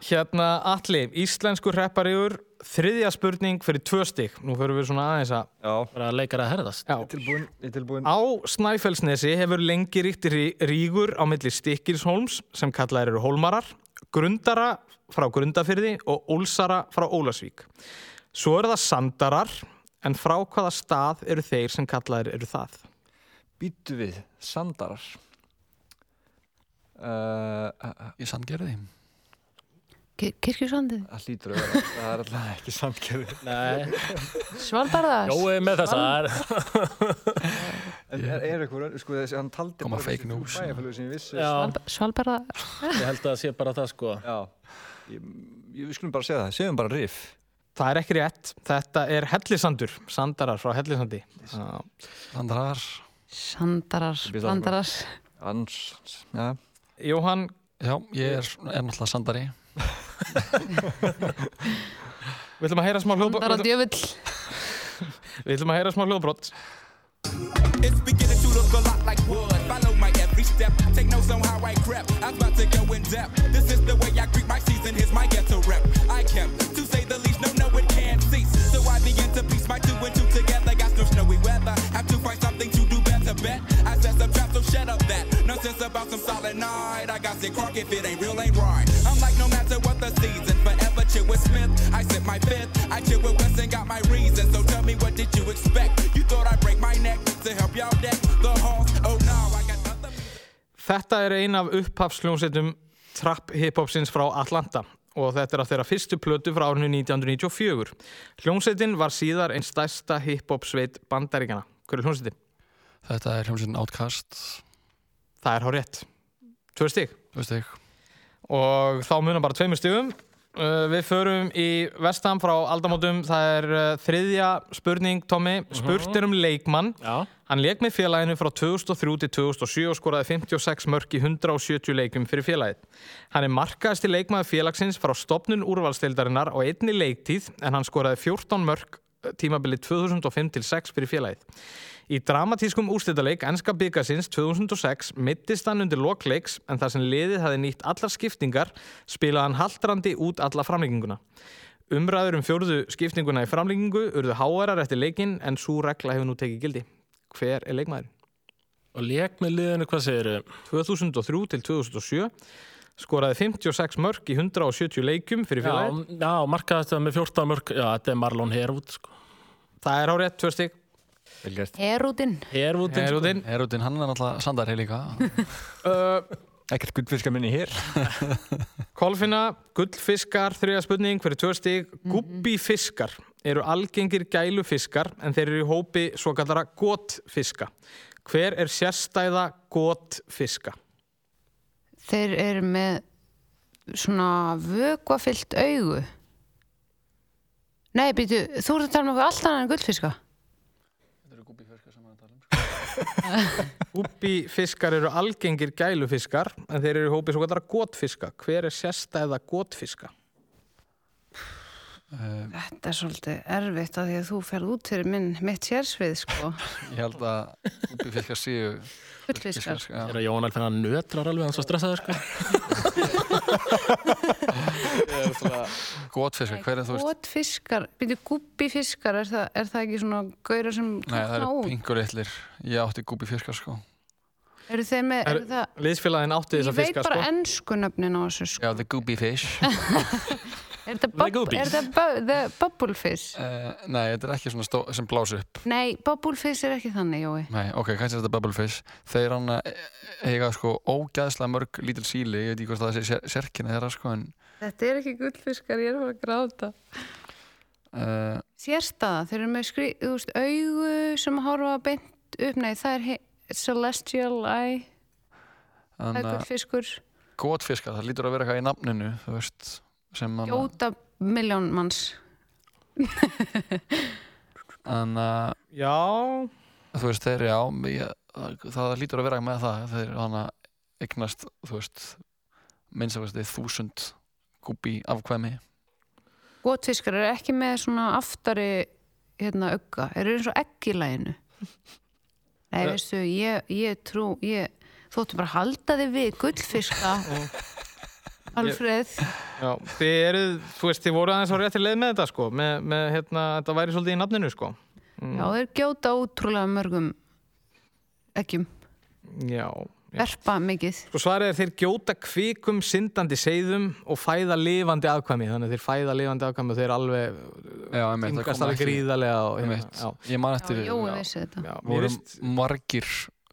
Hérna, Atli, íslensku hreppariður þriðja spurning fyrir tvö stig. Nú förum við svona aðeins að... Já. Bara leikar að herðast. Já. Tilbúin, ég er tilbúin. Á Snæfellsnesi hefur lengi ríkt rí- rígur á milli Stikkilshólms sem kallaðir eru Hólmarar, Grundara frá Grundafyrði og Úlsara frá Ólasvík. Svo eru það Sandarar, en frá hvaða stað eru þeir sem kallaðir eru það? Býtu við, sandarar. Uh, Í sandgerði. Kirkjusandið það hlýtur að vera, það er alltaf ekki sandgerði. Nei. Svalbarðar Jói með þessar. En er, er eitthvað, sko, þessi, hann taldi Koma bara fake news. sem ég held að það sé bara það sko. Já. Ég, við skulum bara segja það, segjum bara riff. Það er ekki rétt. Þetta er Hellisandur, Sandarar frá Hellisandi. Sandarar. Sandarar, Býta blandarar Hans, já. Jóhann, Já, ég er, er náttúrulega sandari. við ætlum að heyra smá hljóðbrot. Sandara djöfull Við ætlum að heyra smá hljóðbrot. It's beginning to look a lot like wood. Follow my every step. Take notes on how I crept. I'm about to go in depth. This is the way I greet my season. Here's my ghetto rep. I kept, to say the least, no, no, it can't cease. So I begin to piece my two and two together. Got no snowy weather. Have to find something to do better. Bet I set some traps, so shut up that. Nonsense about some solid night. I got sick crock if it ain't real, my fifth. I chill with West and got my reasons. So tell me, what did you expect? You thought I'd break my neck to help y'all deck the halls? Oh no, I got nothing. Þetta er ein af upphafsljónsettum trap hiphopsins frá Atlanta og þetta er af þeirra fyrstu plötu frá árinu 1994. Hljónsettin var síðar einn stærsta hiphop sveit bandaríkana. Hver er hljónsettin? Þetta er hljómsveitin Outcast. Það er hár rétt. Tvö stig. Þú veist ekki. Og þá munar bara tveimur stigum. Uh, við förum í vestam frá aldamótum. Það er uh, þriðja spurning, Tommy. Spurt er um leikmann. Já. Hann leik með félaginu frá 2003 til 2007 og skoraði 56 mörk í 170 leikum fyrir félagið. Hann er markaðasti leikmaður félagsins frá stopnun úrvalstildarinnar og einni leiktíð en hann skoraði 14 mörk tímabili 2005 til 6 fyrir félagið. Í dramatískum úrstildaleik ennska byggasins 2006 mittist hann undir lokleiks en þar sem liðið hafi nýtt allar skiptingar spilaði hann haldrandi út alla framlegginguna. Umræður um fjórðu skiptinguna í framleggingu urðu háarar eftir leikinn en svo regla hefur nú tekið gildi. Hver er leikmaðurinn? Og leik með liðinu, hvað segir þau? 2003 til 2007 skoraði 56 mörk í 170 leikum fyrir Já, félagið. já, markaði þetta með 14 mörg. Já, þetta er Marlon Herwood sko. Það er á rétt, tvö stygg. Herútin Herwoodin sko. Herúdin. Herútin, hann er náttúrulega sandari líka. Uh, Ekkert gullfiska minni hér. Kolfinna, gullfiskar, þriða spurning fyrir tvö stig. Gubbifiskar eru algengir gælufiskar en þeir eru í hópi svo kallara gótfiska. Hver er sérstæða gótfiska? Þeir eru með svona vökvafyllt augu Nei, býtu, þú ert að tala um okkur allt annað en gullfiska Gubbifiskar eru algengir gælufiskar en þeir eru í hópi svo kallara gótfiska. Hver er sérstæða gótfiska? Þetta er svolítið erfitt af því að þú ferð út fyrir minn, mitt sérsvið sko. Ég held að úpifiskar séu Gullfiskar. já. Er að Jón Alfinn hann nötrar alveg, hann svo stressaður sko. Gótfiskar, hver er þú veist? Gótfiskar, býtu gubbifiskar, er, það- er það ekki svona gaurar sem Nei, það eru út? pingur litlir. Ég átti gúbifiskar sko. Eru þeir með, Er- eru það, Liðsfélagin átti ég þessa veit fiska, bara sko. ennsku nöfnin á þessu sko. Já, the gooby fish. Er er the bubblefish? Uh, nei, þetta er ekki svona stó, sem blás upp. Nei, bubblefish er ekki þannig, Jói. Nei, ok, kannski er þetta bubblefish. Þeir hann eh, eiga sko ógæðslega mörg lítil síli. Ég veit ekki hvort það sé sér, sérkina þeirra sko, en Þetta er ekki gullfiskar, ég er bara að gráta. uh, Sérstaða, þeir eru með skri, þú veist, augu sem horfa beint upp, nei, það er he- celestial eye, það er gullfiskur, gótfiskar, það lítur að vera eitthvað í nafninu, þú veist, sem hann gjóta miljón manns. En uh, Já, þú veist, þeir, já, ég, það lítur að vera með það. Þeir hann að eignast, þú veist, minnst að veist, þúsund gúbi afkvæmi. Gótfiskar eru ekki með svona aftari hérna auga, eru eins og eggilæginu. Nei, veistu, ég, ég trú, ég, þú ætti bara að halda þig við gullfiska. Alfreð, Já, þið eruð, þú veist, þið voru aðeins á réttir leið með þetta sko, með, með hérna, þetta væri svolítið í nafninu sko. já, þeir gjóta útrúlega mörgum ekkjum, Já. verpa mikið. Sko svarið er þeir gjóta kvikum syndandi seiðum og fæða lifandi afkvæmi, þannig að þeir fæða lifandi afkvæmi og þeir alveg Já, einmitt, það yngast alveg gríðarlega og, hérna, Einmitt. já. Ég man eftir Jói já, vissi þetta. Já, mér voru finnst, margir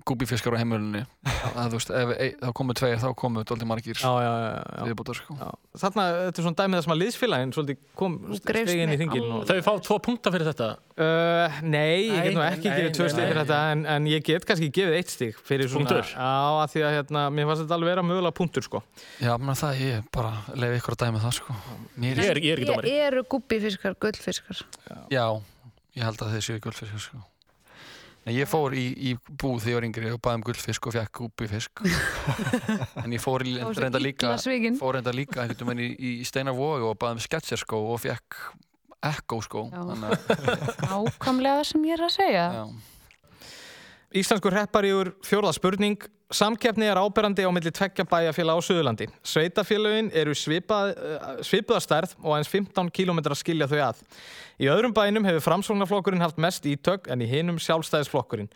gúbífiskar á heimilinu að þú veist, ef ei- þá komu tveir þá komu dálítið margir já, já, já, já. viðbútar sko. Já. Þarna, þetta er svona dæmið það sem að liðsfélagin svolítið kom greifst stegin í þingin og, Þau fá tvo punkta fyrir þetta uh, Nei, ég get nú ekki gefið tvö stig fyrir þetta en, en ég get kannski gefið eitt stig fyrir svona Punktur? Já, að því að hérna, mér fannst þetta alveg vera mögulega punktur sko Já, menn það, ég bara leiði ykkur að dæma það sko. Ég er, ég er ekki dómari Ég eru gubbifiskar, gullfiskar. Já, ég held að þeir séu gullfiskar sko. En ég fór í, í búð þegar ég var yngri og baði um gullfisk og fekk gúbífisk En ég fór reynda líka fór reynda líka einhvern veginn í, í Steinarvog og baði um sketcherskó og fekk Echo skó Já. Þannig að, Nákvæmlega það sem ég er að segja. já, Íslenskur heppari úr fjórða spurning Samkeppni er áberandi á milli tveggja bæjarfélag á Suðurlandi. Sveitafélagin eru svipað, uh, svipaða stærð og aðeins 15 km skilja þau að. Í öðrum bænum hefur framsóknarflokkurinn haft mest ítök en í hinum sjálfstæðisflokkurinn.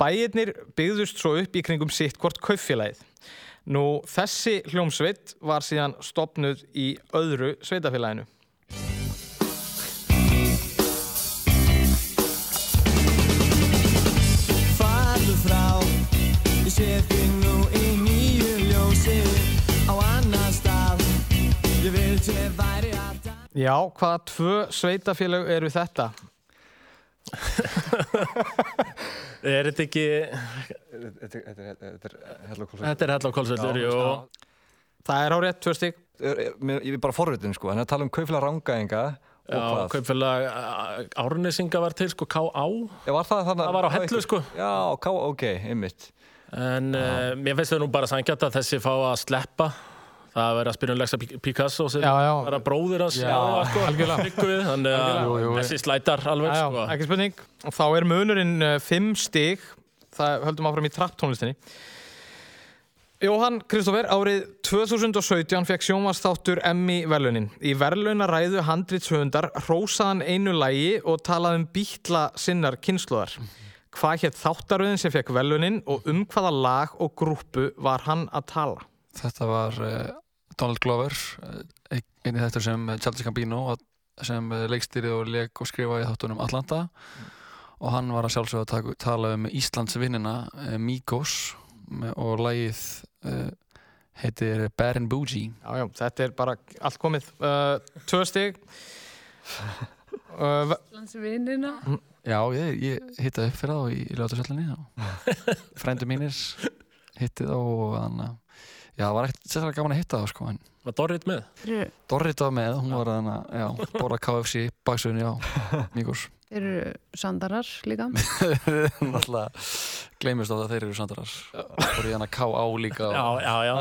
Bæirnir byggðust svo upp í kringum sitt hvort kauffélagið. Nú, þessi hljómsveit var síðan stopnuð í öðru sveitafélaginu. Þig nú í nýju ljósi Á annar stað Ég vildi væri alltaf Já, hvaða tvö sveitafélag eru þetta? Er þetta ekki Þetta er hella er og Það er á rétt tvö stygg. Ég er bara forvitin sko, er að tala um kaufélag rángaðinga og Já, kaupfélag Árnesinga var til sko K.A. Já, var það þannig? Það var á hellu sko Já, K, ok, einmitt. En uh, mér finnst þau nú bara sangjart að þessi fá að sleppa Það að vera að spyrja um Lexa Pi- Picasso sem Já, já. bara bróðir hans Þannig að þessi slætar alveg Já, sko. ekki spurning. Og þá er munurinn 5 stig. Það höldum áfram í trapptónlistinni. Jóhann Kristófer, árið 2017 fekk sjónvarsþáttur Emmy verlunin. Í verlunaræðu handritshöfundar hrósaðan einu lægi og talaði um býtla sinnar kynsluðar. Hvað hétt þáttaröðin sem fekk verlunin og um hvaða lag og grúpu var hann að tala? þetta var uh, Donald Glover uh, einnig þetta sem Chelsea Gambino að- sem leikstýrið og leik og skrifaði í þáttunum Atlanta og hann var að sjálfsögða að taka- tala um Íslands vinnina uh, Migos með- og lagið uh, heitir Baron Bougie Já, já, þetta er bara allt komið. Uh, tvö stig. Uh, Landsvinnina. Já, ég, ég hittaði upp fyrir þá í, í Ljótasöllinni Frændu mínir hitti þá og þannig að Já, það var ekkert sérstaklega gaman að hitta þá sko en Var Dorrit með? Þeir Dorrit var með, hún var þannig að, já, bóra KFC baksöðun, já, Míkos eru sandarar líka. Náttúrulega gleymist á það að þeir eru sandarar Fór í hann að K.A. líka og, Já, já, já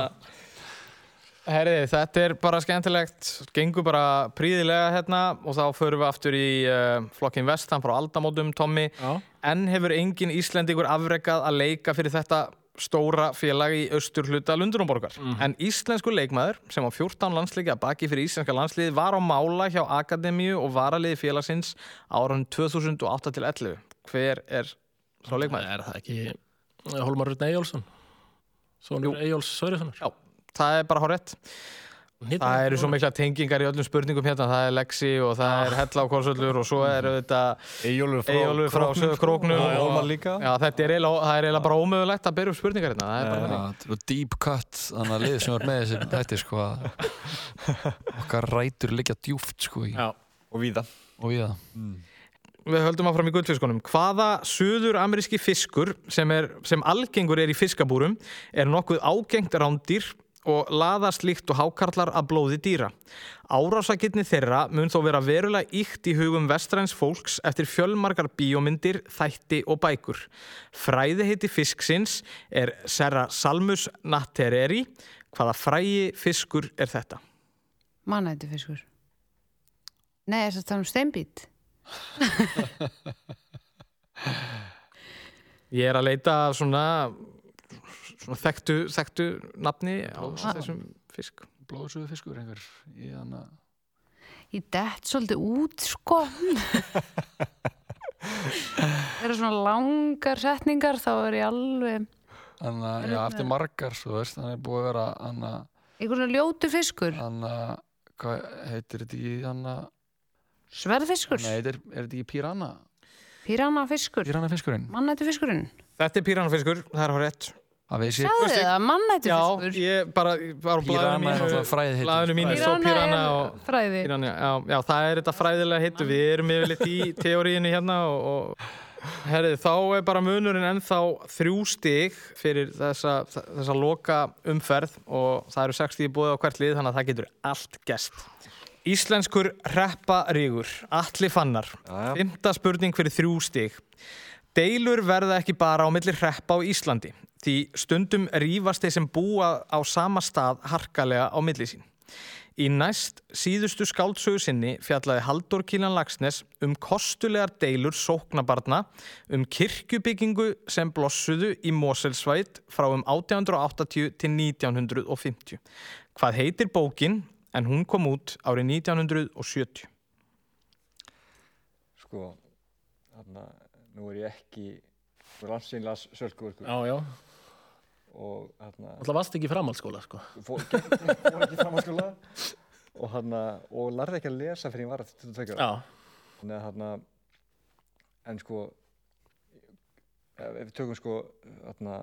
Herriði, þetta er bara skemmtilegt, gengur bara príðilega hérna og þá förum við aftur í uh, flokkin vestan frá aldamótum, Tommy. Já. En hefur engin Íslendingur afrekað að leika fyrir þetta stóra félag í austur hluta Lundunumborgar. En íslensku leikmaður sem á 14 landsleiki að baki fyrir íslenska landsliði var á mála hjá Akademíu og varaliði félagsins áran 2008 til 11. Hver er sá leikmaður? Er það ekki Hólmar Rutn Eyjólfsson? Svonur Eyjóls Sörjessonar? Já, það er bara hárétt. Það eru svo mikla tengingar í öllum spurningum hérna, það er Lexi og það er Hella á Korsvöllur og svo er þetta Eyjólfur frá, Króknum og og Ómar líka. Já, þetta er eiginlega, er bara ómögulegt að byrja upp spurningar hérna, það er bara Já, þannig. þetta er deep cut þannig að liðið sem var með þessi þetta sko að okkar rætur liggja djúft sko í, Já. Og víða. og í það Við höldum áfram í gullfiskunum. Hvaða suður-ameríski fiskur sem, er, sem algengur er í fiskabúrum er nokkuð ágengt rándýr og laðast líkt og hákarlar að blóði dýra. Árásakirni þeirra mun þó vera verulega íkt í hugum vestræns fólks eftir fjölmargar bíómyndir, þætti og bækur. Fræði heiti fisksins er Serra Salmus Nattereri. Hvaða frægi fiskur er þetta? Mannætti fiskur. Nei, þess að tala um steinbít. Ég er að leita svona, svona þekktu, þekktu nafni á þessum fisk. blóðsöðu fiskur einhver í hann að Ég dett svolítið út, sko. Það eru svona langar setningar, þá er ég alveg... hann að, Er já, þetta- eftir margar, þú veist, hann er búið að vera hann að, Einhver svona ljótu fiskur. hann að hvað heitir þetta ekki hann að Sverðfiskur. Nei, þetta er, er þetta ekki piranha? Piranha fiskur. Piranha fiskurinn Mannættu fiskurinn. Þetta er pírannafiskur, það er hár rétt. Sjáðu þið það, mannættu Já, ég bara var á er náttúrulega mínu, svo er og fræði. Já, já, það er þetta fræðilega heitu, við erum yfirleitt í teóriðinu hérna og, og herrið, þá er bara munurinn ennþá þrjú stig fyrir þessa, þessa loka umferð og það eru sex stig búið á hvert lið þannig að það getur allt gest. Íslenskur repparígur, Atli Fannar, já. fymta spurning fyrir þrjú stig. Deilur verða ekki bara á milli hreppa á Íslandi því stundum rífast þeir sem búa á sama stað harkalega á milli sín. Í næst síðustu skáldsögu sinni fjallaði Haldur Kílan Lagsnes um kostulegar deilur sóknabarna um kirkjubyggingu sem blossuðu í Moselsvæt frá um 1880 til 1950. Hvað heitir bókin en hún kom út árið 1970? Sko, þarna, nú er ég ekki, sko, landsynlas sölkuvörkur Já, já. Og þarna, Það varst ekki framhaldsskóla, sko. fór, gekk- fór ekki fram á skóla og þarna, og lærði ekki að lesa fyrir ég var að 22 ára. Já. Þannig að þarna, en sko, ef við tökum sko, þarna,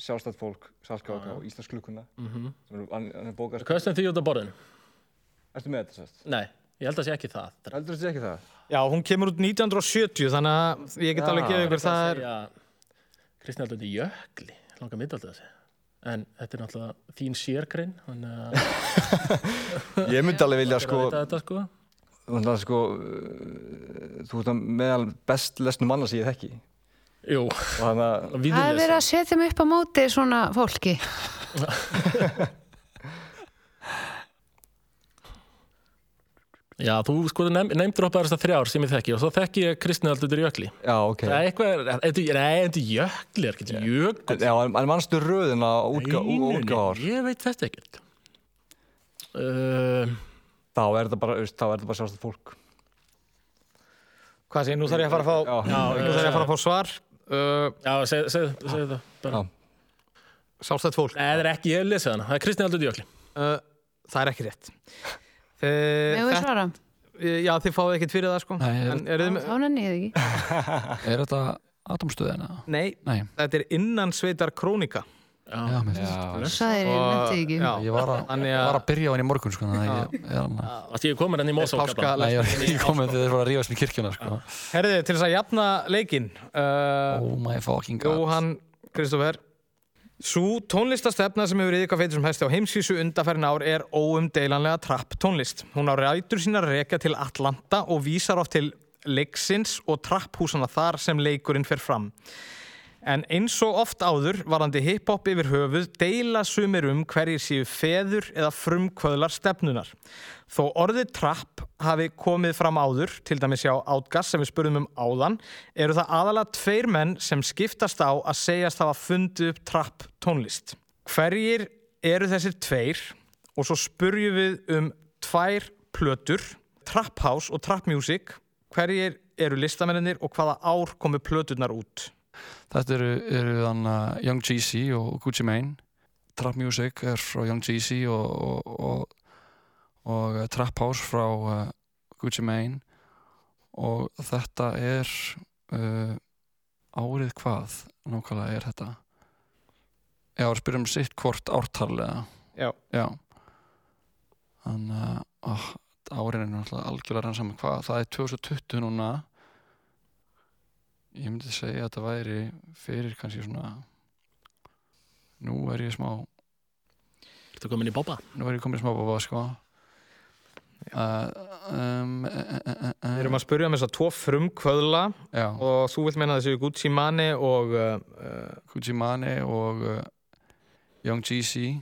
sjálfstætt fólk, salkáka og Íslands klukkuna, Mhm. sem er, hann, hann er Hvað sem því út á borðinu? ertu með þetta sérst? Nei, ég held að sé ekki það. Heldur þetta ekki það? Já, hún kemur út 1970 þannig að ég get alveg gefið ykkur það er... Þetta í jökli, langar mitt alltaf segja. En þetta er náttúrulega þín sérgrein, þannig að... Ég myndi alveg vilja sko, Þetta, sko. þannig að sko, uh, þú ert að meðal best lesnu manna sem ég þekki. Jú, Það er verið að setja mig upp á móti svona fólki. Já, þú sko neymdroppaði þessar þrjár sem ég þekki og svo þekki ég í jökli. já, ok. Það er eitthvað, nei, þetta er jökli, er ekki þetta jökul. En, já, en, mannstu röðina útgá, Nei, nei, nei, útgáðar? Ég veit þetta ekkert. Uh, Þá er þetta bara, veist, þá er þetta bara sjálfstætt fólk. Hvað sé, nú þarf ég að fara að fá, Já. nú þarf ég að fara að fá svar. Uh, já, segð seg, seg það bara. Já. Sjálfstætt fólk. Nei, það er ekki, ég lesið hana. Það er í jökli. Uh, það er ekki rétt. Þe, Megum við svara? Já, þið fáið ekkert fyrir það sko. Nei, er- þið með... Þá nenni ég það ekki. Er þetta atomstöðina? Nei, Nei. þetta er innan sveitar krónika. Já, mér Já. finnst Sæðir, ég netti ekki. Já, Ég var að, byrja á henni í morgun, sko, er. Það ég komin henni í Mosó páska- Nei, ég ekki komið þegar þeir voru að rífast með kirkjuna, sko. herriði, til þess að jafna leikinn. Uh, Oh my fucking god. Jóhann Kristoffer Sú tónlistastefna sem hefur yfir feitur sem hæsti á heimsvísu undarfærin ár er óumdeilanlega trapp tónlist. Hún á rætur sína rekja til Atlanta og vísar oft til leiksins og trapphúsana þar sem leikurinn fer fram. En eins og oft áður varandi hip-hop yfir höfuð deila sumir um hverjir séu feður eða frumkvöðlar stefnunar. Þó orðið trapp hafi komið fram áður, til dæmis hjá Outgas sem við spurðum um áðan, eru það aðalega tveir menn sem skiptast á að segjast hafa fundið upp trapp tónlist. Hverjir eru þessir tveir? Og svo spurjum við um tvær plötur, Trap House og Trap Music. Hverjir eru listamennir og hvaða ár komu plöturnar út? Þetta eru, eru þann Young Jeezy og Gucci Mane. Trap Music er frá Young Jeezy og, og, og, og uh, Trap House frá uh, Gucci Mane og þetta er uh, árið hvað nákvæmlega er þetta? Já, við spyrjum sitt hvort ártarlega. Já. Já. Þannig að oh, árin er náttúrulega algjörlega rann saman hvað. Það er 2020 núna ég myndi segja að þetta væri fyrir kannski svona nú er ég smá Ertu komin í bópa? nú er ég komin í smá bóba sko. Uh, um, uh, uh, uh, uh, Við erum að spurja um þess að tvo frumkvöðla já, og þú vilt meina þessi Gucci Mane og, uh, Gucci Mane og uh, Young Jeezy.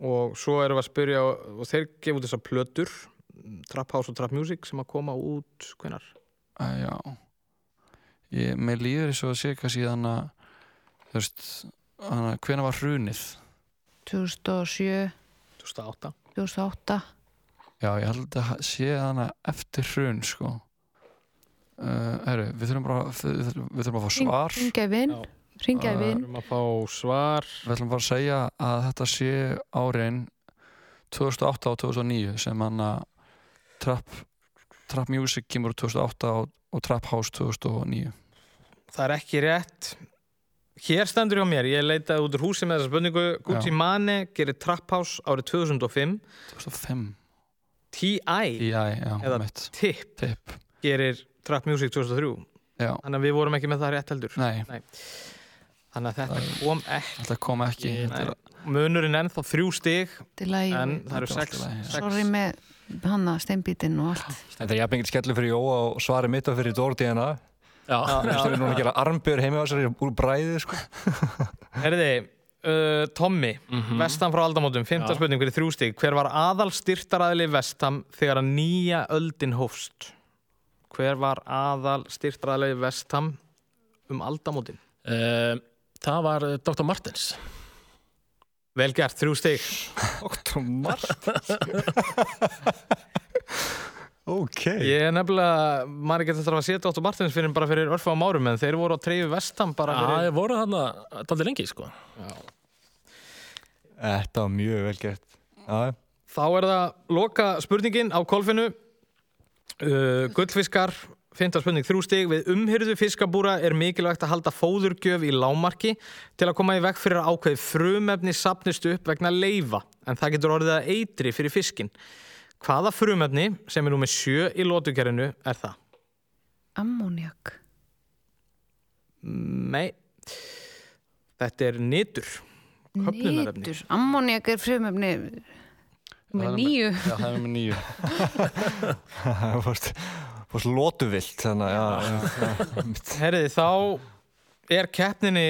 og svo erum við að spurja og þeir gefa út þessar plötur Trap House og Trap Music sem að koma út hvenar? uh, já ég, mér líður eins og að sé kannski þannig að þú veist, þannig að hvena var hrunið? 2007. 2008 2008 Já, ég held að sé hana eftir hrun sko. Uh, Herru, við þurfum bara við þurfum, við þurfum að fá svar. vinn Ringja í Við erum að fá svar. Við ætlum bara að segja að þetta sé árin 2008 og 2009 sem hann að Trap, Trap Music kemur úr 2008 og, og Trap House 2009 Það er ekki rétt. Hér stendur hjá mér, ég leitaði út úr húsi með þessa spurningu. Gucci Já. Mane gerir Trap House árið 2005 2005 T.I. Já, já, eða mitt Tip Tip. gerir Trap Music 2003 Já, Þannig að við vorum ekki með það rétt heldur. Nei, Þannig að þetta kom ekki. þetta kom ekki. Nei. Þetta er- Munurinn ennþá þrjú stig til að En það eru Þetta er sex, allt í lagi. sex Sorry með hanna steinbítinn og allt. Þetta er jafn engin skellur fyrir Jóa og svari mitt og fyrir Dór Þú veist, núna að gera armbjör sér úr bræði, sko. Herði, uh, Tommy Vestam frá aldamótum, fymta Já. spurning fyrir þrjú stig Hver var aðal styrtaræðli Vestam þegar að nýja öldin hófst? Hver var aðal styrtaræðli Vestam um aldamótin? uh, það var eh, Dr. Martens. Vel gert, þrjú stig Dr. Martens. ok. Ég er nefnilega, maður ekki þetta að setja Otto Martins fyrir bara fyrir örfum árum en þeir voru á treyju Vestam bara Já, fyrir þeir voru þarna daldi lengi, sko. Þetta var mjög vel gert. Já, Þá er það loka spurningin á kolfinu uh, Gullfiskar Fynda spurning þrjú stig Við umhyrðu fiskabúra er mikilvægt að halda fóðurgjöf í lámarki til að koma í veg fyrir að ákveði frumefni sapnist upp vegna leifa en það getur orðið að eitri fyrir fiskin Hvaða frumefni sem er nú með sjö í lótugerinu er það? Ammoniak Nei Þetta er nitur. Nýtur Ammoniak er frumefni Það með nýju Já, það er með nýju það fórst, fórst lótuvilt, þannig að. Herriði, þá er keppninni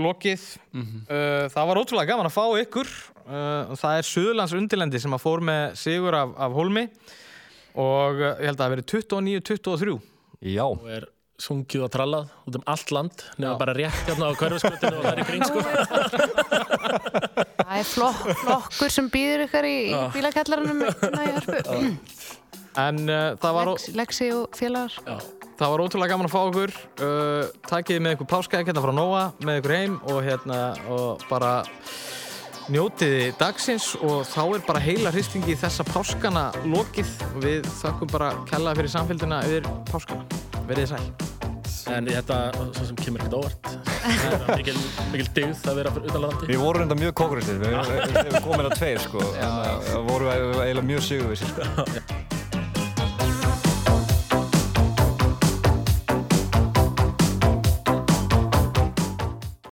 lokið. uh, það var ótrúlega gaman að fá ykkur. Uh, það er Suðurlands undirlendi sem að fór með sigur af, af Hólmi. Og uh, ég held að það verið 29-23. Já, Og er sungið og trallað út um allt land, nefnum bara rétt hérna á hverfiskötinu og það er í kring, sko. Það er flokk, flokkur sem býður ykkur í, í bílakallaranum hérna í hörpu. En uh, það, var, Lex, Lexi og félagar það var ótrúlega gaman að fá ykkur. Uh, takið með ykkur páskaæk hérna frá Nóa með ykkur heim og, hérna, og bara njótiði dagsins og þá er bara heila hristingi þessa páskana lokið og við þakkum bara kellaði fyrir samfélgina yfir páskana. Verðið sæl. En þetta, svo sem kemur ekkert óvart, mikil, mikil dyggð að vera fyrir utan landi. við vorum enda mjög kókuristið, við, við, við, við komum inn að tveir, sko. Að vorum við eiginlega mjög sigurvissi, sko.